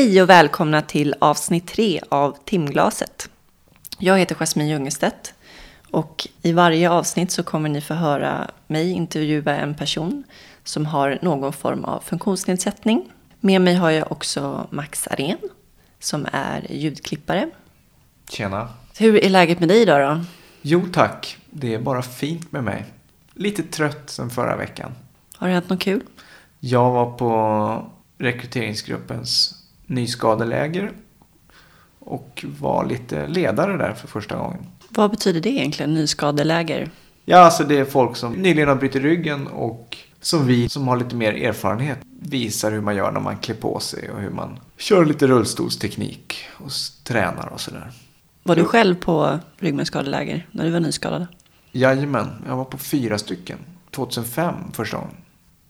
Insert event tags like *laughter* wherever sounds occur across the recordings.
Hej och välkomna till avsnitt tre av Timglaset. Jag heter Jasmine Ljungestedt och i varje avsnitt så kommer ni få höra mig intervjua en person som har någon form av funktionsnedsättning. Med mig har jag också Max Arén som är ljudklippare. Tjena. Hur är läget med dig idag då? Jo tack, det är bara fint med mig. Lite trött sen förra veckan. Har det hänt något kul? Jag var på rekryteringsgruppens nyskadeläger och var lite ledare där för första gången. Vad betyder det egentligen, nyskadeläger? Ja, alltså det är folk som nyligen har brutit ryggen och som vi som har lite mer erfarenhet visar hur man gör när man klär på sig och hur man kör lite rullstolsteknik och tränar och sådär. Var du själv på ryggmärgsskadeläger när du var nyskadad? Jajamän, jag var på fyra stycken. 2005 första gången.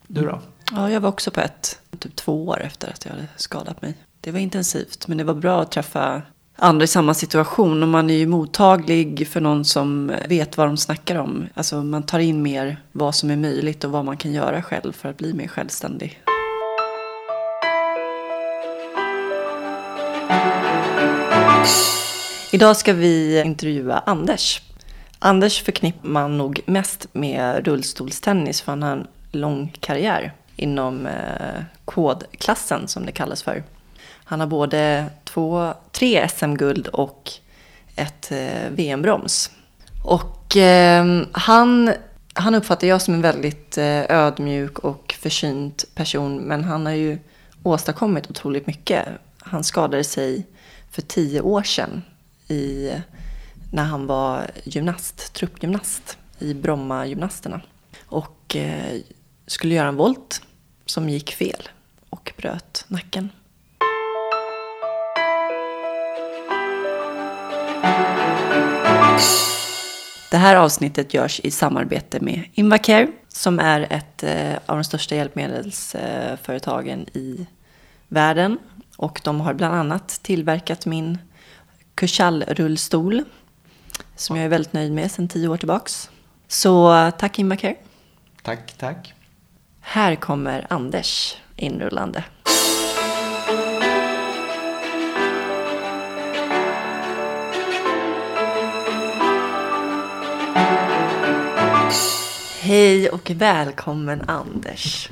Du då? Ja, jag var också på ett, typ två år efter att jag hade skadat mig. Det var intensivt, men det var bra att träffa andra i samma situation. Och man är ju mottaglig för någon som vet vad de snackar om. Alltså man tar in mer vad som är möjligt och vad man kan göra själv för att bli mer självständig. Idag ska vi intervjua Anders. Anders förknippar man nog mest med rullstolstennis för han har en lång karriär inom eh, kodklassen som det kallas för. Han har både två, tre SM-guld och ett eh, VM-brons. Och eh, han, han uppfattar jag som en väldigt eh, ödmjuk och försynt person. Men han har ju åstadkommit otroligt mycket. Han skadade sig för tio år sedan i, när han var gymnast, truppgymnast i Brommagymnasterna. Och eh, skulle göra en volt som gick fel och bröt nacken. Det här avsnittet görs i samarbete med Invacare som är ett eh, av de största hjälpmedelsföretagen i världen. Och de har bland annat tillverkat min Kushal-rullstol som jag är väldigt nöjd med sedan tio år tillbaks. Så tack Invacare. Tack, tack. Här kommer Anders inrullande. Hej och välkommen Anders.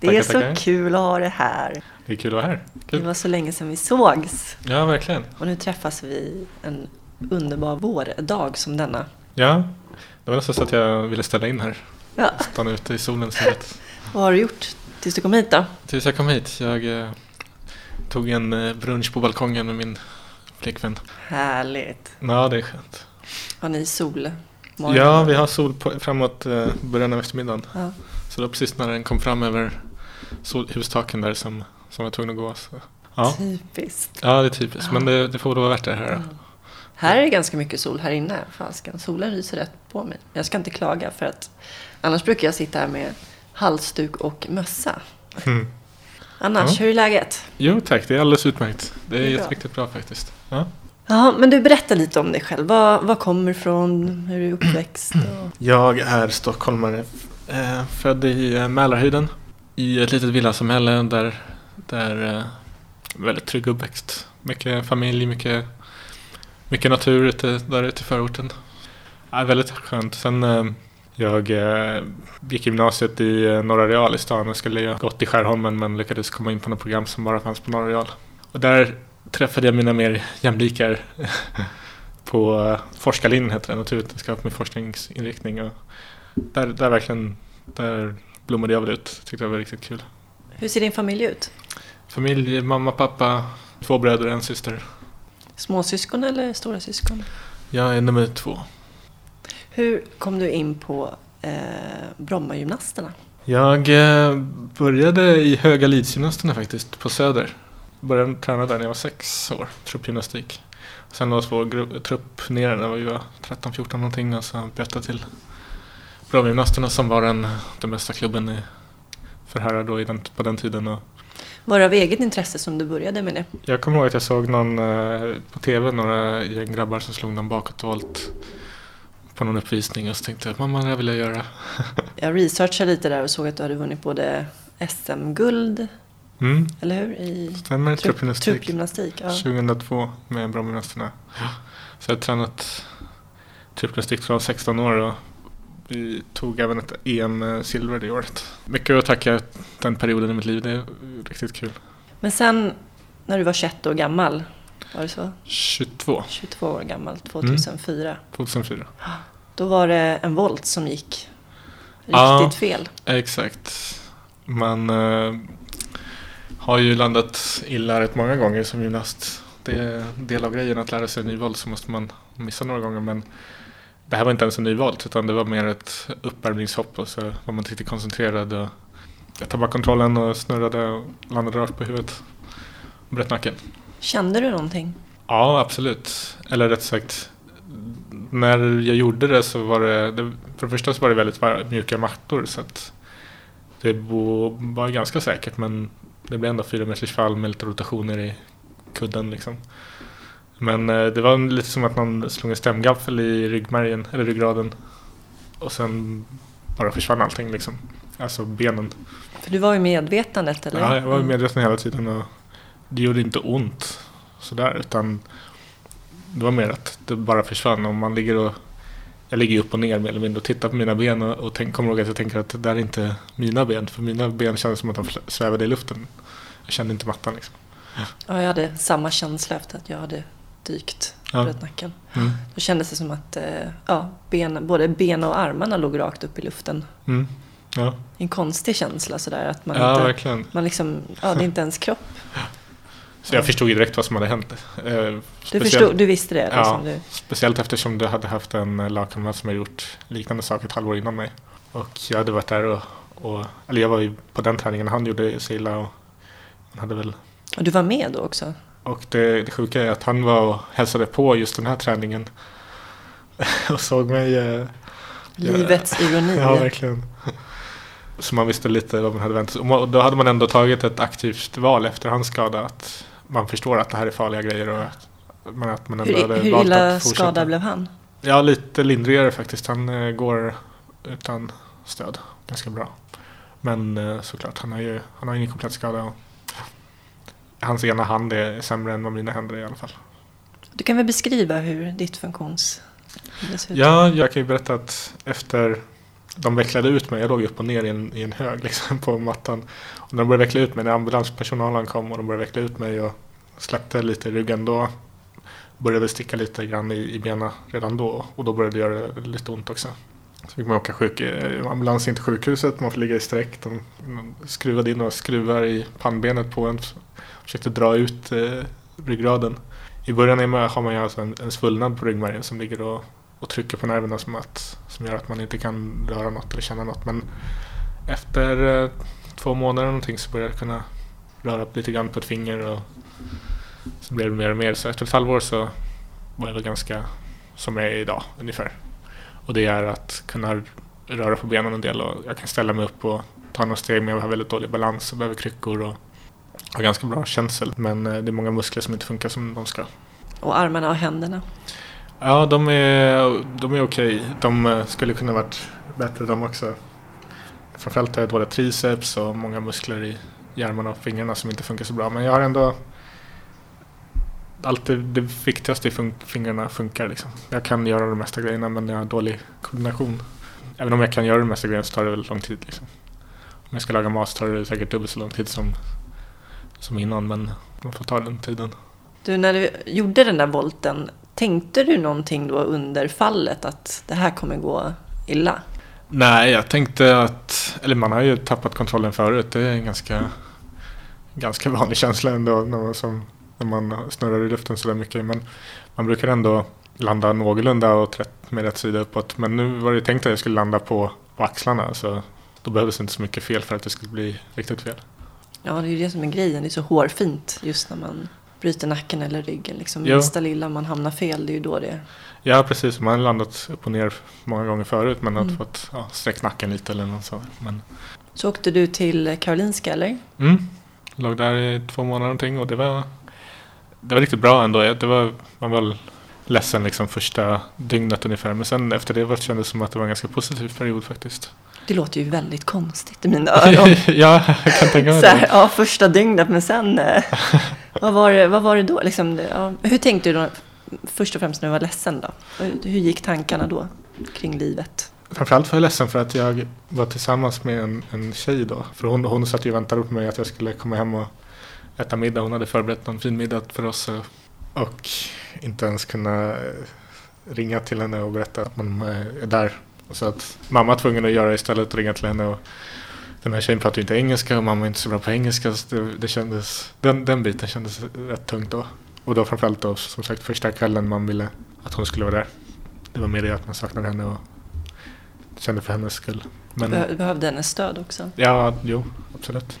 Det Tackar, är så tackar. kul att ha dig här. Det är kul att vara här. Det Kul. var så länge sedan vi sågs. Ja, verkligen. Och nu träffas vi en underbar vårdag som denna. Ja, det var nästan så att jag ville ställa in här. Ja. Stanna ute i solen istället. *laughs* Vad har du gjort tills du kom hit då? Tills jag kom hit. Jag eh, tog en eh, brunch på balkongen med min flickvän. Härligt. Ja, det är skönt. Har ni sol? Ja, vi har sol på, framåt eh, början av eftermiddagen. Ja. Så det var precis när den kom fram över sol, hustaken där som, som jag var tvungen att gå. Så. Ja. Typiskt. ja, det är typiskt. Men det, det får då vara värt det här. då. Här är det ganska mycket sol här inne. Fasken. Solen lyser rätt på mig. Jag ska inte klaga för att annars brukar jag sitta här med halsduk och mössa. Mm. Annars, Ja. hur är läget? Jo tack, det är alldeles utmärkt. Det är, Det är bra. jätteriktigt bra faktiskt. Ja. Ja, men du berättar lite om dig själv. Var, var kommer du ifrån? Hur är du uppväxt? Och... Jag är stockholmare, eh, född i eh, Mälarhöjden. I ett litet villasamhälle där, där eh, väldigt trygg uppväxt. Mycket familj, mycket, mycket natur ute, där ute i förorten. Ja, väldigt skönt. Sen jag eh, gick gymnasiet i eh, Norra Real i stan och skulle ha gått i Skärholmen men lyckades komma in på något program som bara fanns på Norra Real. Och där träffade jag mina mer jämlikar *laughs* på eh, forskarlinjen heter det, naturvetenskap med forskningsinriktning. Och där, där verkligen, där blommade jag väl ut. Tyckte det var riktigt kul. Hur ser din familj ut? Familj, mamma, pappa, två bröder och en syster. Småsyskon eller stora syskon? Jag är nummer två. Hur kom du in på eh, Brommagymnasterna? Jag eh, började i Höga Lidsgymnasterna faktiskt, på Söder. Började träna där när jag var sex år, truppgymnastik. Sen jag gru- trupp ner när vi var 13-14 någonting och så bytte jag till Brommagymnasterna som var den, den bästa klubben i, för herrar då den, på den tiden. Och Var det av eget intresse som du började med det? jag kommer ihåg att jag såg någon eh, på tv, några gäng grabbar som slog någon bakåtvolt på någon uppvisning och så tänkte jag mamma det här vill jag göra. *laughs* Jag researchade lite där och såg att du hade vunnit både SM-guld Mm, eller hur? I stämmer. trupp- Truppgymnastik. truppgymnastik. Ja. 2002 med Brommagymnasterna. Så jag har tränat truppgymnastik från 16 år och vi tog även ett EM-silver det året. Mycket att tacka den perioden i mitt liv. Det är riktigt kul. Men sen när du var 21 år gammal, var det så? 22, 22 år gammal, 2004. 2004. Då var det en volt som gick riktigt Ja. fel. Exakt. Man eh, har ju landat illa rätt många gånger som gymnast. Det är en del av grejen att lära sig en ny volt så måste man missa några gånger. Men det här var inte ens en ny volt utan det var mer ett uppvärmningshopp och så var man riktigt koncentrerad. Och jag tappade kontrollen och snurrade och landade rakt på huvudet. Och bröt nacken. Kände du någonting? Ja, absolut. Eller rätt sagt, när jag gjorde det så var det, för det första så var det väldigt mjuka mattor så att det var ganska säkert men det blev ändå fyra meters fall med lite rotationer i kudden liksom. Men eh, det var lite som att man slog en stämgaffel i ryggmärgen, eller ryggraden och sen bara försvann allting liksom. Alltså benen. För du var ju medvetandet eller? Ja, jag var Mm. medveten hela tiden och det gjorde inte ont sådär utan det var mer att det bara försvann. Om man ligger och jag ligger upp och ner mer eller mindre och tittar på mina ben och, och tänk, kommer ihåg att jag tänker att det där är inte mina ben för mina ben kändes som att de svävade i luften. Jag kände inte mattan liksom. Ja, jag hade samma känsla efter att jag hade dykt Ja. bröt nacken. Mm. Då kändes det som att eh, ja, ben, både ben och armarna låg rakt upp i luften. Mm. Ja, En konstig känsla sådär att man ja inte... verkligen. Man liksom, ja det är inte ens kropp. *laughs* Så jag förstod ju direkt vad som hade hänt. Eh, Du, förstod, du visste det? Ja. Liksom, du, Speciellt eftersom du hade haft en lagkamrat som hade gjort liknande saker ett halvår innan mig. Och jag hade varit där och, och eller jag var ju på den träningen han gjorde sig illa och han hade väl och du var med då också? och det, det sjuka är att han var och hälsade på just den här träningen *laughs* och såg mig. eh, Livets ironi. *laughs* Ja, verkligen. Så man visste lite vad man hade väntat sig. Och då hade man ändå tagit ett aktivt val efter hans skada. Att man förstår att det här är farliga grejer och att, men att man ändå hur hur illa skadad blev han? Ja, lite lindrigare faktiskt. Han eh, går utan stöd ganska bra. Men eh, såklart, han har ju han har ingen komplett skada. Och hans ena hand är sämre än vad mina händer är i alla fall. Du kan väl beskriva hur ditt funktions... Ja, jag kan ju berätta att efter de vecklade ut mig, jag låg upp och ner i en, i en hög *laughs* liksom, på mattan. Och när de började veckla ut mig, när ambulanspersonalen kom och de började veckla ut mig och släppte lite i ryggen, då började det sticka lite grann i, i benen redan då. Och då började det göra lite ont också. Så fick man åka sjuk, eh, ambulans in till sjukhuset, man får ligga i sträck. De de skruvade in några skruvar i pannbenet på en. Försökte dra ut eh, ryggraden. I början har man ju alltså en, en svullnad på ryggmärgen som ligger och, och trycker på nerverna som, att, som gör att man inte kan röra något eller känna något. Men efter eh, två månader eller någonting så började jag kunna röra lite grann på ett finger och så blev det mer och mer. Så efter ett halvår så var jag väl ganska som jag är idag ungefär. Och det är att kunna röra på benen en del och jag kan ställa mig upp och ta några steg men jag har väldigt dålig balans och behöver kryckor och har ganska bra känsel. Men eh, det är många muskler som inte funkar som de ska. Och armarna och händerna. Ja, de är, de är okej. De eh, skulle kunna varit bättre de också. Framförallt har jag dåliga triceps och många muskler i hjärnan och fingrarna som inte funkar så bra. Men jag har ändå... Allt det, det viktigaste i fun- fingrarna funkar liksom. Jag kan göra de mesta grejerna men jag har dålig koordination. Även om jag kan göra de mesta grejerna så tar det väldigt lång tid liksom. Om jag ska laga mat så tar det säkert dubbelt så lång tid som, som innan men man får ta den tiden. Du, när du gjorde den där volten, tänkte du någonting då under fallet att det här kommer gå illa? Nej, jag tänkte att, eller man har ju tappat kontrollen förut. Det är en ganska, ganska vanlig känsla ändå när man, snurrar i luften sådär mycket. Men man brukar ändå landa någorlunda och med rätt sida uppåt. Men nu var det tänkt att jag skulle landa på, på axlarna. Så då behövdes inte så mycket fel för att det skulle bli riktigt fel. Ja, det är ju det som är grejen. Det är så hårfint just när man bryter nacken eller ryggen. Liksom Jo. minsta lilla man hamnar fel, det är ju då det... Ja, precis. Man har landat upp och ner många gånger förut men har Mm. fått ja, sträckt nacken lite eller något sånt. Men Så åkte du till Karolinska eller? Mm. Låg där i två månader någonting och det var, det var riktigt bra ändå. Det var, man var ledsen liksom första dygnet ungefär. Men sen efter det var, kändes det som att det var en ganska positiv period faktiskt. Det låter ju väldigt konstigt i mina *laughs* öron. ja, jag kan tänka mig det. ja, första dygnet, men sen... *laughs* vad, var det, vad var det då? Liksom, det- ja, hur tänkte du då, först och främst när du var ledsen då? Hur, gick tankarna då kring livet? Framförallt var jag ledsen för att jag var tillsammans med en, en tjej då. För hon, hon satt ju och väntade på mig att jag skulle komma hem och äta middag. Hon hade förberett någon fin middag för oss. Och, och inte ens kunna eh, ringa till henne och berätta att man eh, är där. Så att mamma var tvungen att göra istället och ringa till henne. Och den här tjejen pratar ju inte engelska och mamma är inte så bra på engelska. Så det, det kändes, den, den biten kändes rätt tungt då. Och då framförallt då som sagt första kvällen man ville att hon skulle vara där. Det var mer det att man saknade henne och kände för hennes skull. Men Beh- behövde hennes stöd också. ja, jo, absolut.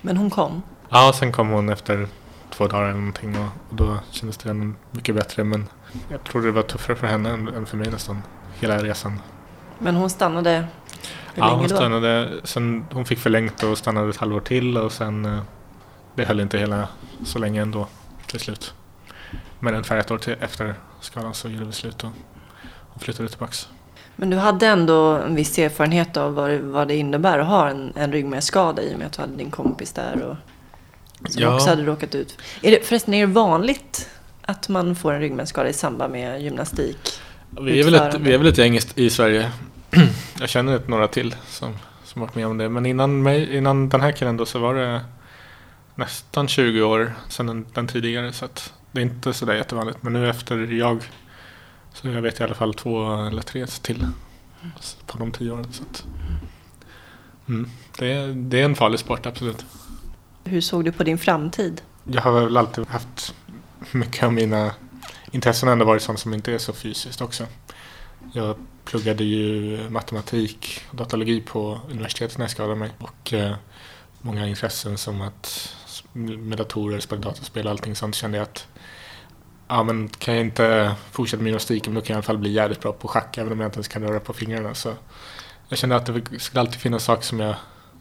Men hon kom. Ja, sen kom hon efter två dagar eller någonting och, och då kändes det ännu mycket bättre. Men jag tror det var tuffare för henne än, än för mig nästan. Hela resan. Men hon stannade hur ja, hon stannade, sen hon fick förlängt och stannade ett halvår till och sen eh, det höll inte hela så länge ändå till slut. Men ungefär ett år till efter skadan så gjorde vi slut och hon flyttade tillbaks. Men du hade ändå en viss erfarenhet av vad det, vad det innebär att ha en, en ryggmärgsskada i och med att du hade din kompis där och som Ja. också hade råkat ut. Är det, förresten, är det vanligt att man får en ryggmärgsskada i samband med gymnastik? Vi är, väl ett, vi är väl ett gäng i Sverige. *clears throat* Jag känner ett några till som, som varit med om det. Men innan, mig, innan den här killen då så var det nästan 20 år sedan den, den tidigare. Så det är inte sådär jättevanligt. Men nu efter jag så jag vet i alla fall två eller tre till på de tio åren. Så att, mm, det, är, det är en farlig sport, absolut. Hur såg du på din framtid? Jag har väl alltid haft mycket av mina intressen ändå varit sånt som inte är så fysiskt också. Jag pluggade ju matematik och datalogi på universitetet när jag skadade mig. Och eh, många intressen som att med datorer, spela dataspel och allting sånt kände jag att ja, men kan jag inte fortsätta med gymnastiken då kan jag i alla fall bli jävligt bra på schack även om jag inte ens kan röra på fingrarna. Så jag kände att det skulle alltid finnas saker som jag,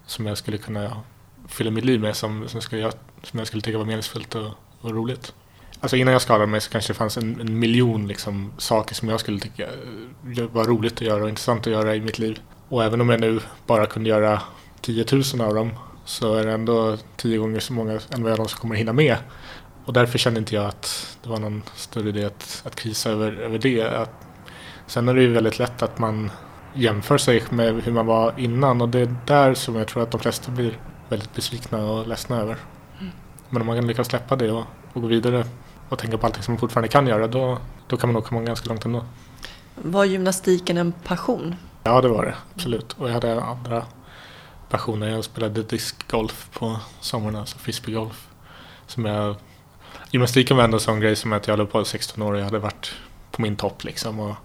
som jag skulle kunna fylla mitt liv med som, som, skulle, jag- som jag skulle tycka var meningsfullt och, och roligt. Alltså innan jag skadade mig så kanske det fanns en, en miljon liksom, saker som jag skulle tycka eh, var roligt att göra och intressant att göra i mitt liv. Och även om jag nu bara kunde göra 10 000 av dem så är det ändå tio gånger så många än vad jag någonsin kommer hinna med. Och därför kände inte jag att det var någon större idé att, att krisa över, över det. Att, sen är det ju väldigt lätt att man jämför sig med hur man var innan och det är där som jag tror att de flesta blir väldigt besvikna och ledsna över. Men om man kan lyckas släppa det och, och gå vidare och tänka på allting som man fortfarande kan göra då, då kan man nog komma ganska långt ändå. Var gymnastiken en passion? Ja, det var det. Absolut. Och jag hade andra passioner. Jag spelade discgolf på somrarna, alltså frisbeegolf. Som jag... Gymnastiken var ändå en sån grej som att jag höll på i 16 år och jag hade varit på min topp liksom. Och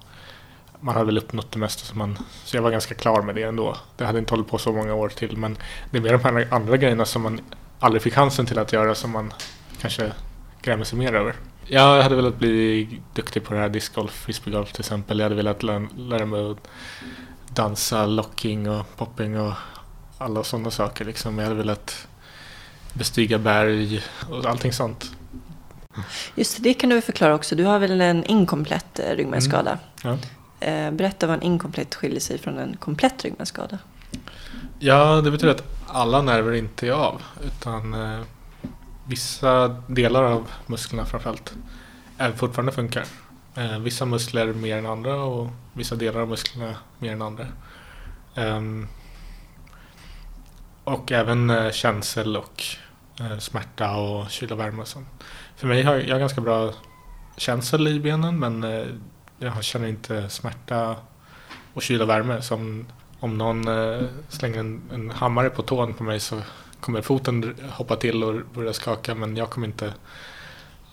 man hade väl uppnått det mesta som man... Så jag var ganska klar med det ändå. Det hade inte hållit på så många år till men det är mer de här andra grejerna som man aldrig fick chansen till att göra som man kanske grämer sig mer över. Jag hade velat bli duktig på det här discgolf, frisbeegolf till exempel. Jag hade velat lära, lära mig att dansa, locking och popping och alla sådana saker. Liksom. Jag hade velat bestiga berg och allting sånt. Just det, kan du förklara också. Du har väl en inkomplett eh, ryggmärgsskada? Ja. Eh, berätta vad en inkomplett skiljer sig från en komplett ryggmärgsskada. ja, det betyder att alla nerver inte är av. Utan eh, vissa delar av musklerna framförallt är fortfarande funkar. Eh, vissa muskler mer än andra och vissa delar av musklerna mer än andra. Ehm, och även eh, känsel och eh, smärta och kyla och värme och sånt. För mig har jag ganska bra känsel i benen men eh, jag känner inte smärta och kyla och värme. Som om någon eh, slänger en, en hammare på tån på mig så kommer foten hoppa till och börja skaka men jag kommer inte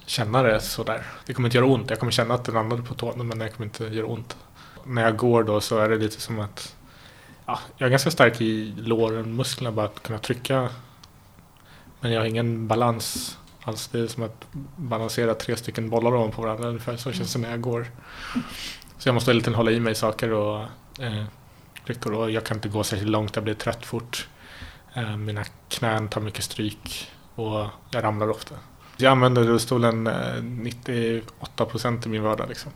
känna det sådär. Det kommer inte göra ont. Jag kommer känna att den landade på tån men det kommer inte göra ont. När jag går då så är det lite som att ja, jag är ganska stark i låren, musklerna bara att kunna trycka. Men jag har ingen balans alls. Det är som att balansera tre stycken bollar ovanpå varandra ungefär. Så känns det när jag går. Så jag måste hela tiden hålla i mig saker och eh, och jag kan inte gå särskilt långt. Jag blir trött fort. Eh, mina knän tar mycket stryk och jag ramlar ofta. Jag använder rullstolen eh, 98% i min vardag. Liksom.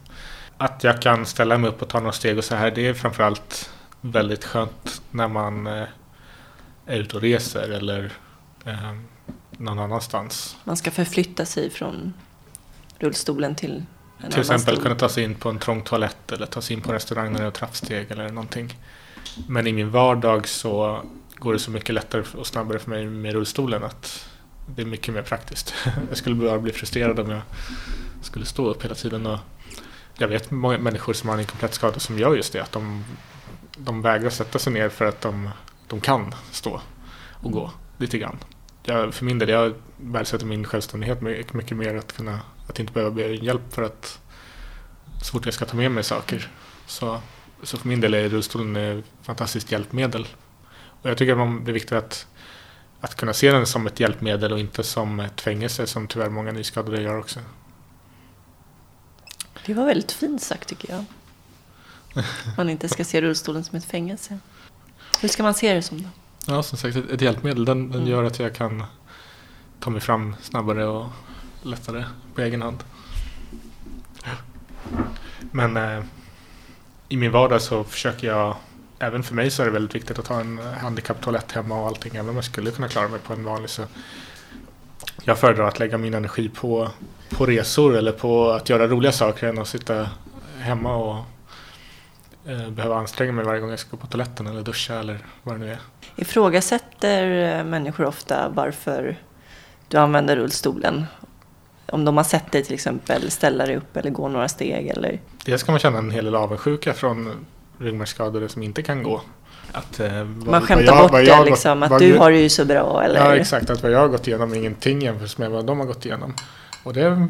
Att jag kan ställa mig upp och ta några steg och så här, det är framförallt väldigt skönt när man eh, är ute och reser eller någon annanstans. Man ska förflytta sig från rullstolen till en Till annan exempel stol. kunna ta sig in på en trång toalett eller ta sig in på en restaurang när det är trappsteg eller någonting. Men i min vardag så går det så mycket lättare och snabbare för mig med rullstolen att det är mycket mer praktiskt. *laughs* Jag skulle bara bli frustrerad om jag skulle stå upp hela tiden. Och jag vet många människor som har en komplett skada som gör just det. Att de, de vägrar sätta sig ner för att de, de kan stå och gå lite grann. Jag, för min del, jag värdesätter min självständighet mycket, mycket mer att kunna att inte behöva be hjälp för att så fort jag ska ta med mig saker. Så, så för min del är rullstolen ett fantastiskt hjälpmedel. Och jag tycker att man- det är viktigt att, att kunna se den som ett hjälpmedel och inte som ett fängelse som tyvärr många nyskadade gör också. Det var väldigt fint sagt tycker jag. *laughs* Man inte ska se rullstolen som ett fängelse. Hur ska man se det som då? Ja, som sagt ett, ett hjälpmedel. Den, den Mm. gör att jag kan ta mig fram snabbare och lättare på egen hand. Men eh, i min vardag så försöker jag, även för mig så är det väldigt viktigt att ha en handikapptoalett hemma och allting. Även om jag skulle kunna klara mig på en vanlig så jag föredrar att lägga min energi på, på resor eller på att göra roliga saker än att sitta hemma och eh, behöva anstränga mig varje gång jag ska gå på toaletten eller duscha eller vad det nu är. Ifrågasätter eh, människor ofta varför du använder rullstolen? Om de har sett dig till exempel ställa dig upp eller gå några steg eller Dels kan man känna en hel del avundsjuka från ryggmärgsskadade som inte kan gå. Att, eh, vad- man skämtar jag- bort det jag liksom att vad du har det ju så bra eller? Ja exakt, att vad jag har gått igenom är ingenting jämfört med vad de har gått igenom. Och det,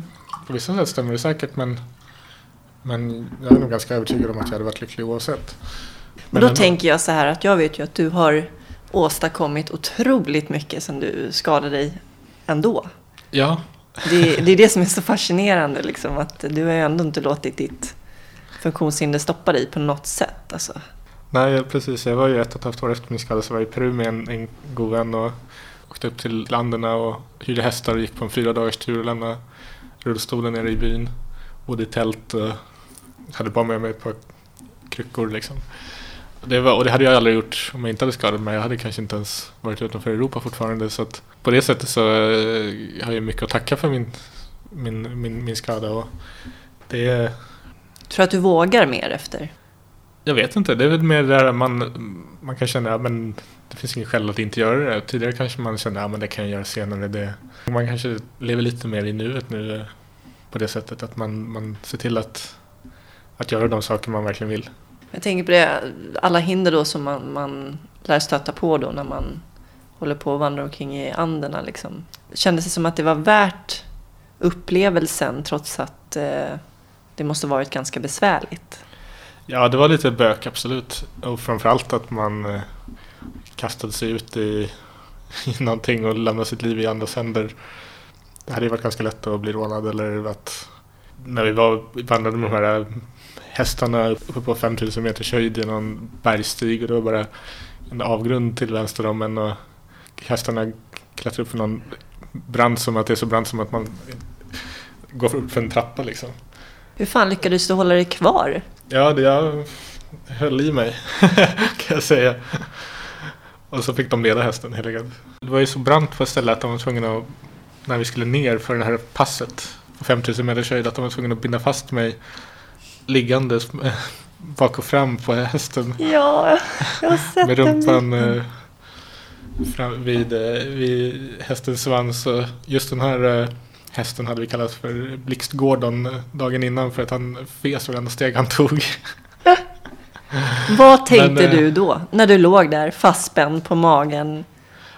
på vissa sätt stämmer det säkert men, men jag är nog ganska övertygad om att jag hade varit lycklig oavsett. Men då ändå. tänker jag så här att jag vet ju att du har åstadkommit otroligt mycket sen du skadade dig ändå. Ja, Det, det är det som är så fascinerande liksom att du har ju ändå inte låtit ditt funktionshinder stoppa dig på något sätt. Alltså. nej precis. Jag var ju ett och ett halvt år efter min skada så var jag i Peru med en, en god vän och åkte upp till länderna och hyrde hästar och gick på en fyra dagars tur och lämnade rullstolen nere i byn. Bodde i tält och hade bara med mig ett par kryckor liksom. Det var, och det hade jag aldrig gjort om jag inte hade skadat mig. Jag hade kanske inte ens varit utanför Europa fortfarande. Så att på det sättet så eh, har jag mycket att tacka för min, min, min, min skada. Och det är, Tror du att du vågar mer efter? jag vet inte, det är väl mer där man, man kan känna att men det finns ingen skäl att inte göra det. Tidigare kanske man kände att men det kan jag göra senare. Det. Man kanske lever lite mer i nuet nu eh, på det sättet att man, man ser till att, att göra de saker man verkligen vill. Jag tänker på det, alla hinder då som man, man lär stöta på då när man håller på och vandrar omkring i Anderna. Liksom. Kändes det som att det var värt upplevelsen trots att eh, det måste varit ganska besvärligt? Ja, det var lite bök absolut. Och framförallt att man eh, kastade sig ut i, *laughs* i någonting och lämnade sitt liv i andras händer. Det hade ju varit ganska lätt att bli rånad eller att när vi var, vandrade med de här eh, hästarna uppe på 5000 meters höjd i någon bergstig och det var bara en avgrund till vänster om en och hästarna klättrade upp för någon brant som att det är så brant som att man går upp för en trappa liksom. Hur fan lyckades du hålla dig kvar? Ja, det jag höll i mig *laughs* kan jag säga. Och så fick de leda hästen helt enkelt. Det var ju så brant på ett ställe att de var tvungna att, när vi skulle ner för det här passet på 5000 meters höjd, att de var tvungna att binda fast mig liggandes *laughs* bak och fram på hästen Ja, jag har sett med rumpan eh, fram, vid, eh, vid hästens svans. Och just den här eh, hästen hade vi kallat för Blixt Gordon eh, dagen innan för att han fes varenda steg han tog. *laughs* Vad tänkte Men, eh, du då? När du låg där fastspänd på magen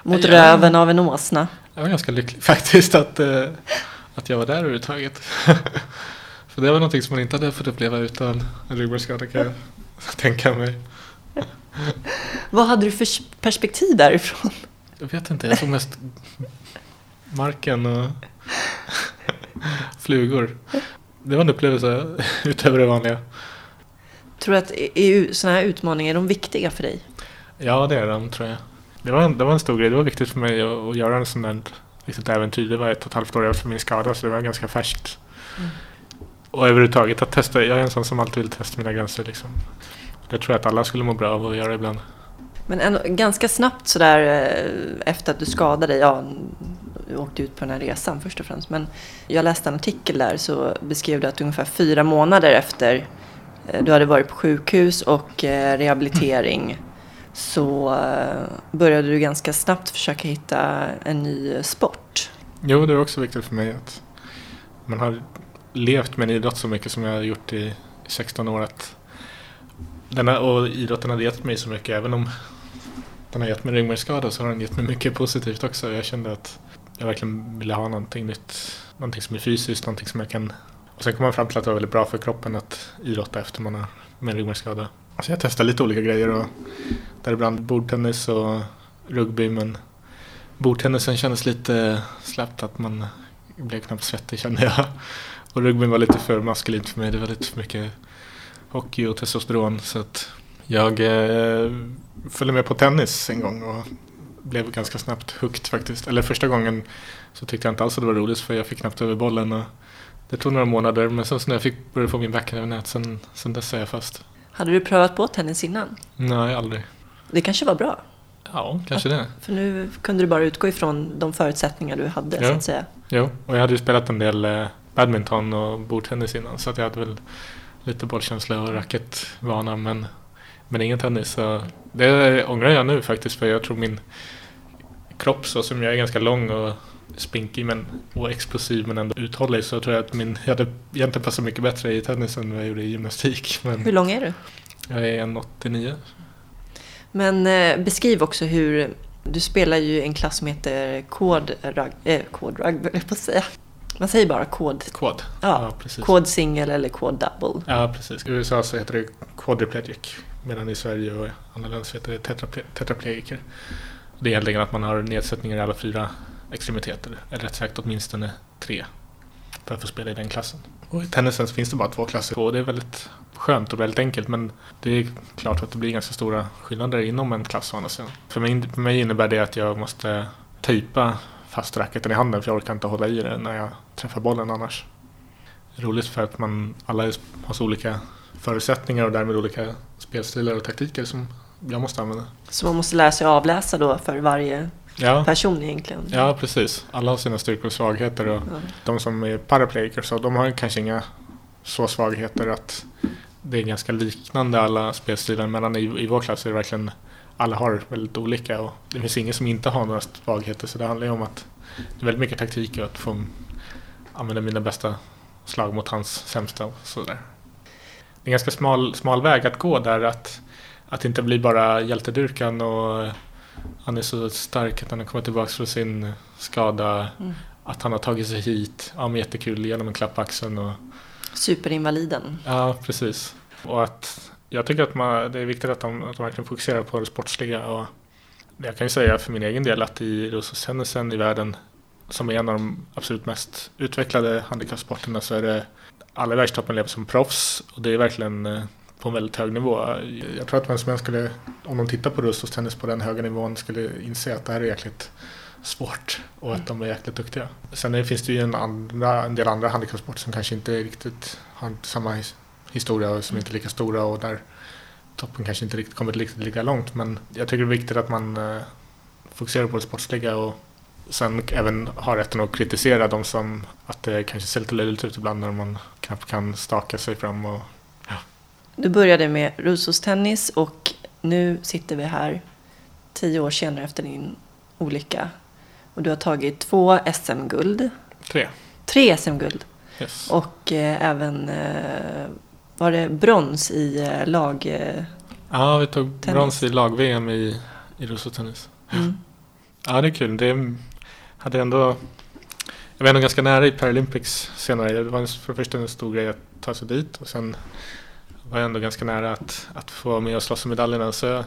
mot Ja. röven av en åsna? Jag var ganska lycklig *laughs* faktiskt att, eh, att jag var där överhuvudtaget. *laughs* För det var någonting som man inte hade fått uppleva utan en ryggmärgsskada kan jag tänka mig. Vad hade du för perspektiv därifrån? Jag vet inte, jag såg mest marken och *laughs* flugor. Det var en upplevelse utöver det vanliga. Tror du att EU, sådana här utmaningar är de viktiga för dig? Ja, det är de tror jag. Det var, en, det var en stor grej. Det var viktigt för mig att, att göra en sån där litet äventyr. Det var ett och ett halvt år efter min skada så det var ganska färskt. Mm. Och överhuvudtaget att testa. Jag är en sån som alltid vill testa mina gränser liksom. Det tror jag att alla skulle må bra av att göra ibland. Men ändå, ganska snabbt sådär eh, efter att du skadade dig, ja, åkte ut på den här resan först och främst. Men jag läste en artikel där så beskrev du att ungefär fyra månader efter eh, du hade varit på sjukhus och eh, rehabilitering så eh, började du ganska snabbt försöka hitta en ny sport. Jo, det är också viktigt för mig att man har levt med en idrott så mycket som jag har gjort i 16 år. Att denna, och idrotten har gett mig så mycket, även om den har gett mig ryggmärgsskada så har den gett mig mycket positivt också. Jag kände att jag verkligen ville ha någonting nytt. Någonting som är fysiskt, någonting som jag kan... Och sen kom man fram till att det var väldigt bra för kroppen att idrotta efter man har med en ryggmärgsskada. Så jag testade lite olika grejer och däribland bordtennis och rugby men bordtennisen kändes lite släppt att man blev knappt svettig kände jag. Och rugbyn var lite för maskulint för mig. Det var lite för mycket hockey och testosteron så att jag eh, följde med på tennis en gång och blev ganska snabbt hooked faktiskt. Eller första gången så tyckte jag inte alls att det var roligt för jag fick knappt över bollen. Och det tog några månader men sen så när jag fick börja få min backhand över nät sen, sen dess är jag fast. Hade du prövat på tennis innan? Nej, aldrig. Det kanske var bra. Ja, kanske det. För nu kunde du bara utgå ifrån de förutsättningar du hade Ja. så att säga. Jo, och jag hade ju spelat en del eh, badminton och bordtennis innan så att jag hade väl lite bollkänsla och racketvana men, men ingen tennis. Så det ångrar jag nu faktiskt för jag tror min kropp så som jag är ganska lång och spinkig men, och explosiv men ändå uthållig så tror jag att min, jag hade egentligen passat mycket bättre i tennis än vad jag gjorde i gymnastik. *laughs* Hur Men lång är du? jag är 1,89. Men eh, beskriv också hur du spelar ju en klass som heter kod, rug, eh, kod rugby, jag på att säga. Man säger bara kod, Quad. Ja, precis. kod single eller kod double. Ja, precis. I USA så heter det quadriplegic medan i Sverige och andra länder så heter det tetraple- tetraplegiker. Det är egentligen att man har nedsättningar i alla fyra extremiteter, eller rätt sagt åtminstone tre, för att få spela i den klassen. Och i tennisen så finns det bara två klasser och det är väldigt skönt och väldigt enkelt men det är klart att det blir ganska stora skillnader inom en klass å andra sidan. För mig, för mig innebär det att jag måste tejpa fast racketen i handen för jag orkar inte hålla i det när jag träffar bollen annars roligt för att man alla har så olika förutsättningar och därmed olika spelstilar och taktiker som jag måste använda. Så man måste lära sig avläsa då för varje Ja, person egentligen. ja precis. Alla har sina styrkor och svagheter och Ja. de som är paraplegiker så de har kanske inga så svagheter att det är ganska liknande alla spelstilar medan i, i vår klass är det verkligen alla har väldigt olika och det finns ingen som inte har några svagheter så det handlar ju om att det är väldigt mycket taktik och att få använda mina bästa slag mot hans sämsta och sådär. Det är en ganska smal, smal väg att gå där att, att inte bli bara hjältedyrkan och han är så stark att han har kommit tillbaka från sin skada. Mm. Att han har tagit sig hit. Ja, men jättekul. Genom en klapp på axeln. Och, Superinvaliden. ja, precis. Och att jag tycker att man, det är viktigt att de, att de verkligen fokuserar på det sportsliga. Och jag kan ju säga för min egen del att i rullstolstennisen i världen som är en av de absolut mest utvecklade handikappsporterna så är det alla i världstoppen lever som proffs och det är verkligen eh, på en väldigt hög nivå. Jag tror att vem som helst skulle, om de tittar på rullstolstennis på den höga nivån, skulle inse att det här är jäkligt svårt och att de är jäkligt duktiga. Sen finns det ju en, andra, en del andra handikappsporter som kanske inte riktigt har samma his- historia och som inte är lika stora och där toppen kanske inte riktigt kommit riktigt lika långt. Men jag tycker det är viktigt att man eh, fokuserar på det sportsliga och sen även har rätten att kritisera de som att det kanske ser lite löjligt ut ibland när man knappt kan staka sig fram och Du började med rullstolstennis och nu sitter vi här tio år senare efter din olycka. Och du har tagit två SM-guld, tre. tre SM-guld Yes. och eh, även eh, var det brons i eh, lag... Eh, Ja, vi tog Tennis. brons i lag-VM i, i rullstolstennis. mm. Ja, det är kul. Det hade ändå... Jag var ändå ganska nära i Paralympics senare. Det var för det första en stor grej att ta sig dit och sen var jag ändå ganska nära att, att få vara med och slåss om medaljerna. Så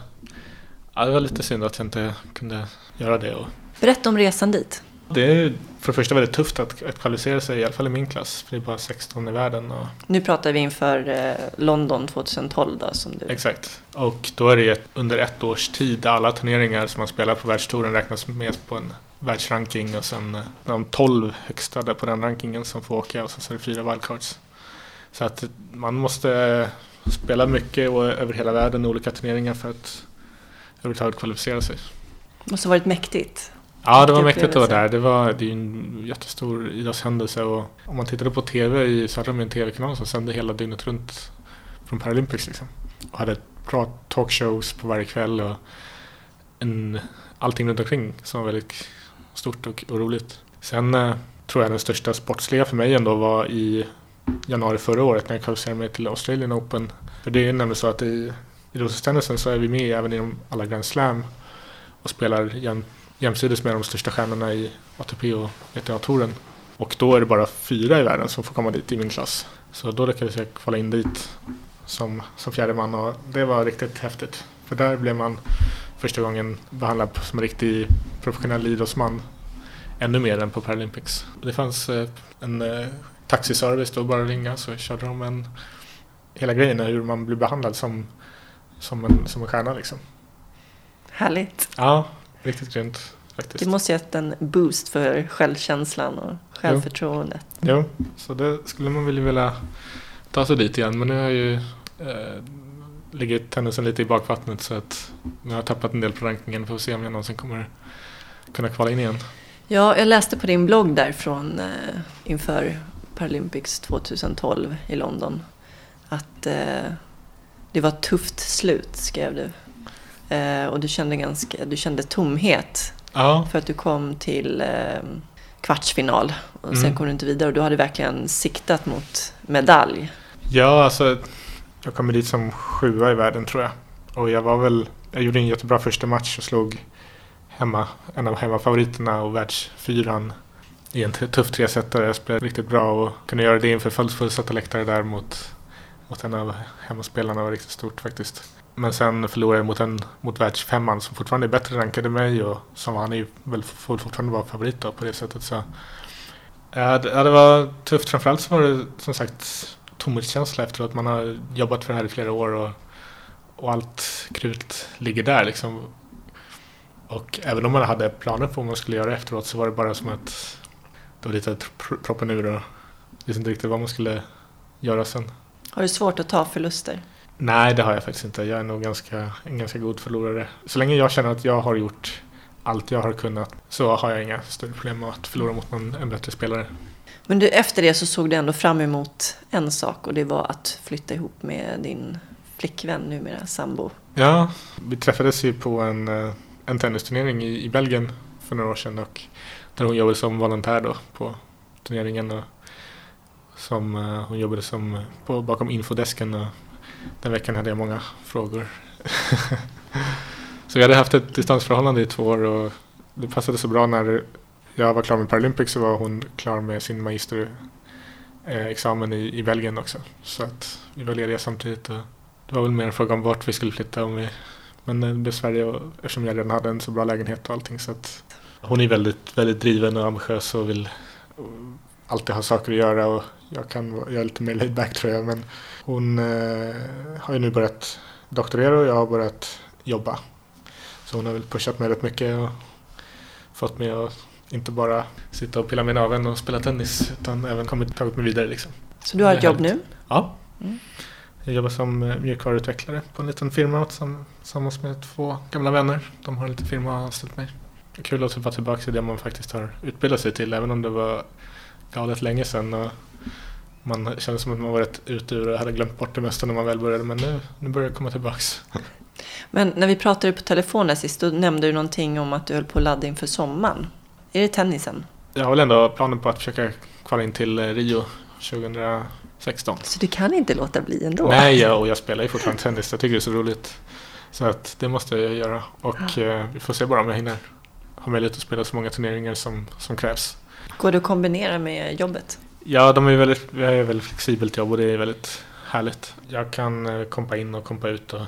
ja, det var lite synd att jag inte kunde göra det. Och Berätta om resan dit. det är för det första väldigt tufft att, att kvalificera sig, i alla fall i min klass. För det är bara 16 i världen. Och, Nu pratar vi inför eh, London 2012 då, som du... Exakt. Och då är det ett, under ett års tid alla turneringar som man spelar på världstouren räknas med på en världsranking och sen eh, de 12 högsta där på den rankingen som får åka och sen så är det fyra wildcards. Så att man måste spela mycket och över hela världen olika turneringar för att överhuvudtaget kvalificera sig. Det måste ha varit mäktigt. Ja, det var Mäktig mäktigt att vara där. Det, var, det är ju en jättestor idrottshändelse och om man tittade på TV i så hade de en TV-kanal som sände hela dygnet runt från Paralympics liksom. Och hade bra talkshows på varje kväll och en, allting runt omkring som var väldigt stort och, och roligt. Sen eh, tror jag den största sportsliga för mig ändå var i januari förra året när jag kvalificerade mig till Australian Open. För det är nämligen så att i idrottstennisen så är vi med även i alla Grand Slam och spelar jäm, jämsides med de största stjärnorna i ATP och WTA-touren. Och då är det bara fyra i världen som får komma dit i min klass. Så då lyckades jag kvala in dit som, som fjärde man och det var riktigt häftigt. För där blev man första gången behandlad som en riktig professionell idrottsman. Ännu mer än på Paralympics. Det fanns eh, en eh, taxiservice då, bara ringa så körde de en hela grejen är hur man blir behandlad som, som, en, som en stjärna liksom. Härligt. Ja, riktigt grymt faktiskt. Det måste gett en boost för självkänslan och självförtroendet. Jo, så det skulle man väl vilja ta sig dit igen. Men nu har jag ju eh, ligger tennisen lite i bakvattnet så att nu har jag tappat en del på rankingen. Får se om jag någonsin kommer kunna kvala in igen. Ja, jag läste på din blogg där från eh, inför Paralympics 2012 i London att eh, det var ett tufft slut, skrev du. Eh, och du kände, ganska, du kände tomhet Ja, för att du kom till eh, kvartsfinal och sen Mm. kom du inte vidare och du hade verkligen siktat mot medalj. ja alltså jag kom dit som sjua i världen tror jag. Och jag var väl, jag gjorde en jättebra första match och slog hemma, en av hemmafavoriterna och världsfyran i en tuff tresetare. Jag spelade riktigt bra och kunde göra det inför fullsatta läktare där mot, mot en av hemmaspelarna var riktigt stort faktiskt. Men sen förlorade jag mot, en, mot världsfemman som fortfarande är bättre rankad än mig och som han är väl får fortfarande vara favorit då på det sättet. Så. Ja, det, ja, det var tufft. Framförallt så var det som sagt tomhetskänsla efter att man har jobbat för det här i flera år och, och allt krut ligger där liksom. Och även om man hade planer på vad man skulle göra efteråt så var det bara som att det var lite proppen ur och visste inte riktigt vad man skulle göra sen. Har du svårt att ta förluster? Nej, det har jag faktiskt inte. Jag är nog ganska, en ganska god förlorare. Så länge jag känner att jag har gjort allt jag har kunnat så har jag inga större problem med att förlora mot någon, en bättre spelare. Men du, efter det så såg du ändå fram emot en sak och det var att flytta ihop med din flickvän, numera sambo. Ja, vi träffades ju på en, eh, en tennisturnering i, i Belgien för några år sedan och där hon jobbade som volontär då på turneringen och som eh, hon jobbade som eh, på, bakom infodesken och den veckan hade jag många frågor. *laughs* så vi hade haft ett distansförhållande i två år och det passade så bra när jag var klar med Paralympics så var hon klar med sin magisterexamen i, i Belgien också. Så att vi var lediga samtidigt och det var väl mer en fråga om vart vi skulle flytta. Om vi, men det blev Sverige och, eftersom jag redan hade en så bra lägenhet och allting. Så att hon är väldigt, väldigt driven och ambitiös och vill alltid ha saker att göra. Och jag, kan, jag är lite mer laid back tror jag. Men hon eh, har ju nu börjat doktorera och jag har börjat jobba. Så hon har väl pushat mig rätt mycket och fått mig att inte bara sitta och pilla med naveln och spela tennis utan även kommit, tagit mig vidare liksom. Så du har ett jobb härligt. nu? Ja. Mm. Jag jobbar som eh, mjukvaruutvecklare på en liten firma tillsamm- tillsammans med två gamla vänner. De har en liten firma och har anställt mig. Kul att vara tillbaka till det man faktiskt har utbildat sig till även om det var galet länge sedan. Och man kände som att man var rätt ute ur och hade glömt bort det mesta när man väl började men nu, nu börjar det komma tillbaks. *laughs* Men när vi pratade på telefonen sist, då nämnde du någonting om att du höll på att ladda inför sommaren. Är det tennisen? Jag har väl ändå planen på att försöka kvala in till eh, Rio 2016. Så du kan inte låta bli ändå? Nej, jag, och jag *laughs* spelar ju fortfarande tennis. Jag tycker det är så roligt. Så att det måste jag göra. Och eh, vi får se bara om jag hinner ha möjlighet att spela så många turneringar som, som krävs. Går det att kombinera med jobbet? Ja, de är väldigt, har ett väldigt flexibelt jobb och det är väldigt härligt. Jag kan eh, kompa in och kompa ut. Och,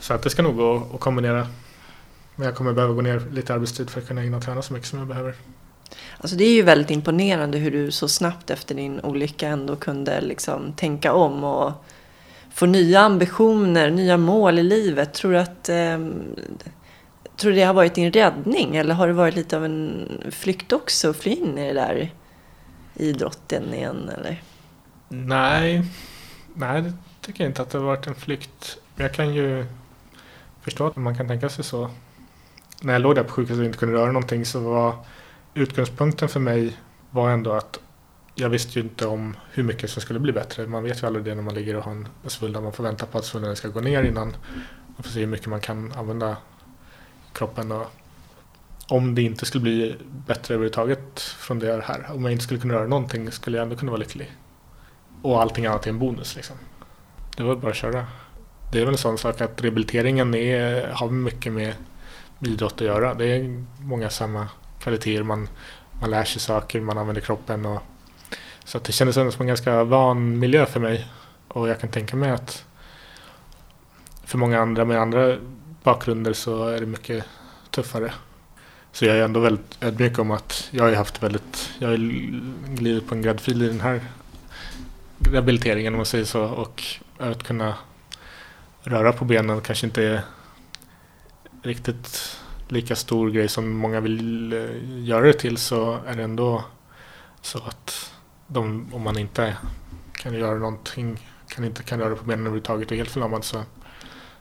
så att det ska nog gå att kombinera. Men jag kommer behöva gå ner lite arbetstid för att kunna hinna träna så mycket som jag behöver. Alltså det är ju väldigt imponerande hur du så snabbt efter din olycka ändå kunde liksom tänka om och få nya ambitioner, nya mål i livet. Tror du att ehm, tror du det har varit din räddning eller har det varit lite av en flykt också att fly in i det där idrotten igen eller? Nej, nej det tycker jag inte att det har varit en flykt. Jag kan ju förstå att man kan tänka sig så. När jag låg där på sjukhuset och inte kunde röra någonting så var utgångspunkten för mig var ändå att jag visste ju inte om hur mycket som skulle bli bättre. Man vet ju aldrig det när man ligger och har en svullnad. Man får vänta på att svullnaden ska gå ner innan man får se hur mycket man kan använda kroppen. Och om det inte skulle bli bättre överhuvudtaget från det här. Om jag inte skulle kunna göra någonting skulle jag ändå kunna vara lycklig. Och allting annat är en bonus liksom. Det var bara att köra. Det är väl en sån sak att rehabiliteringen är, har mycket med idrott att göra. Det är många samma kvaliteter. Man, man lär sig saker, man använder kroppen. Och, så att det kändes ändå som en ganska van miljö för mig. Och jag kan tänka mig att för många andra med andra bakgrunder så är det mycket tuffare. Så jag är ändå väldigt ödmjuk om att jag har haft väldigt, jag har glidit på en gräddfil i den här rehabiliteringen om man säger så. Och att kunna röra på benen kanske inte är riktigt lika stor grej som många vill eh, göra det till så är det ändå så att de, om man inte kan göra någonting, kan inte kan röra på benen överhuvudtaget och är helt förlamad så,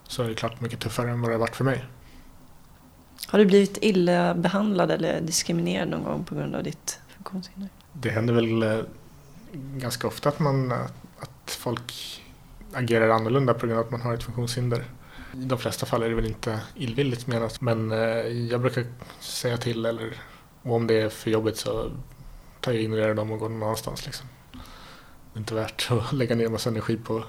så är det klart mycket tuffare än vad det har varit för mig. Har du blivit illa behandlad eller diskriminerad någon gång på grund av ditt funktionshinder? Det händer väl eh, ganska ofta att, man, att folk agerar annorlunda på grund av att man har ett funktionshinder. I de flesta fall är det väl inte illvilligt menat men eh, jag brukar säga till eller om det är för jobbigt så tar jag ignorerar dem och går någon annanstans. Liksom. Det är inte värt *laughs* att lägga ner massa energi på,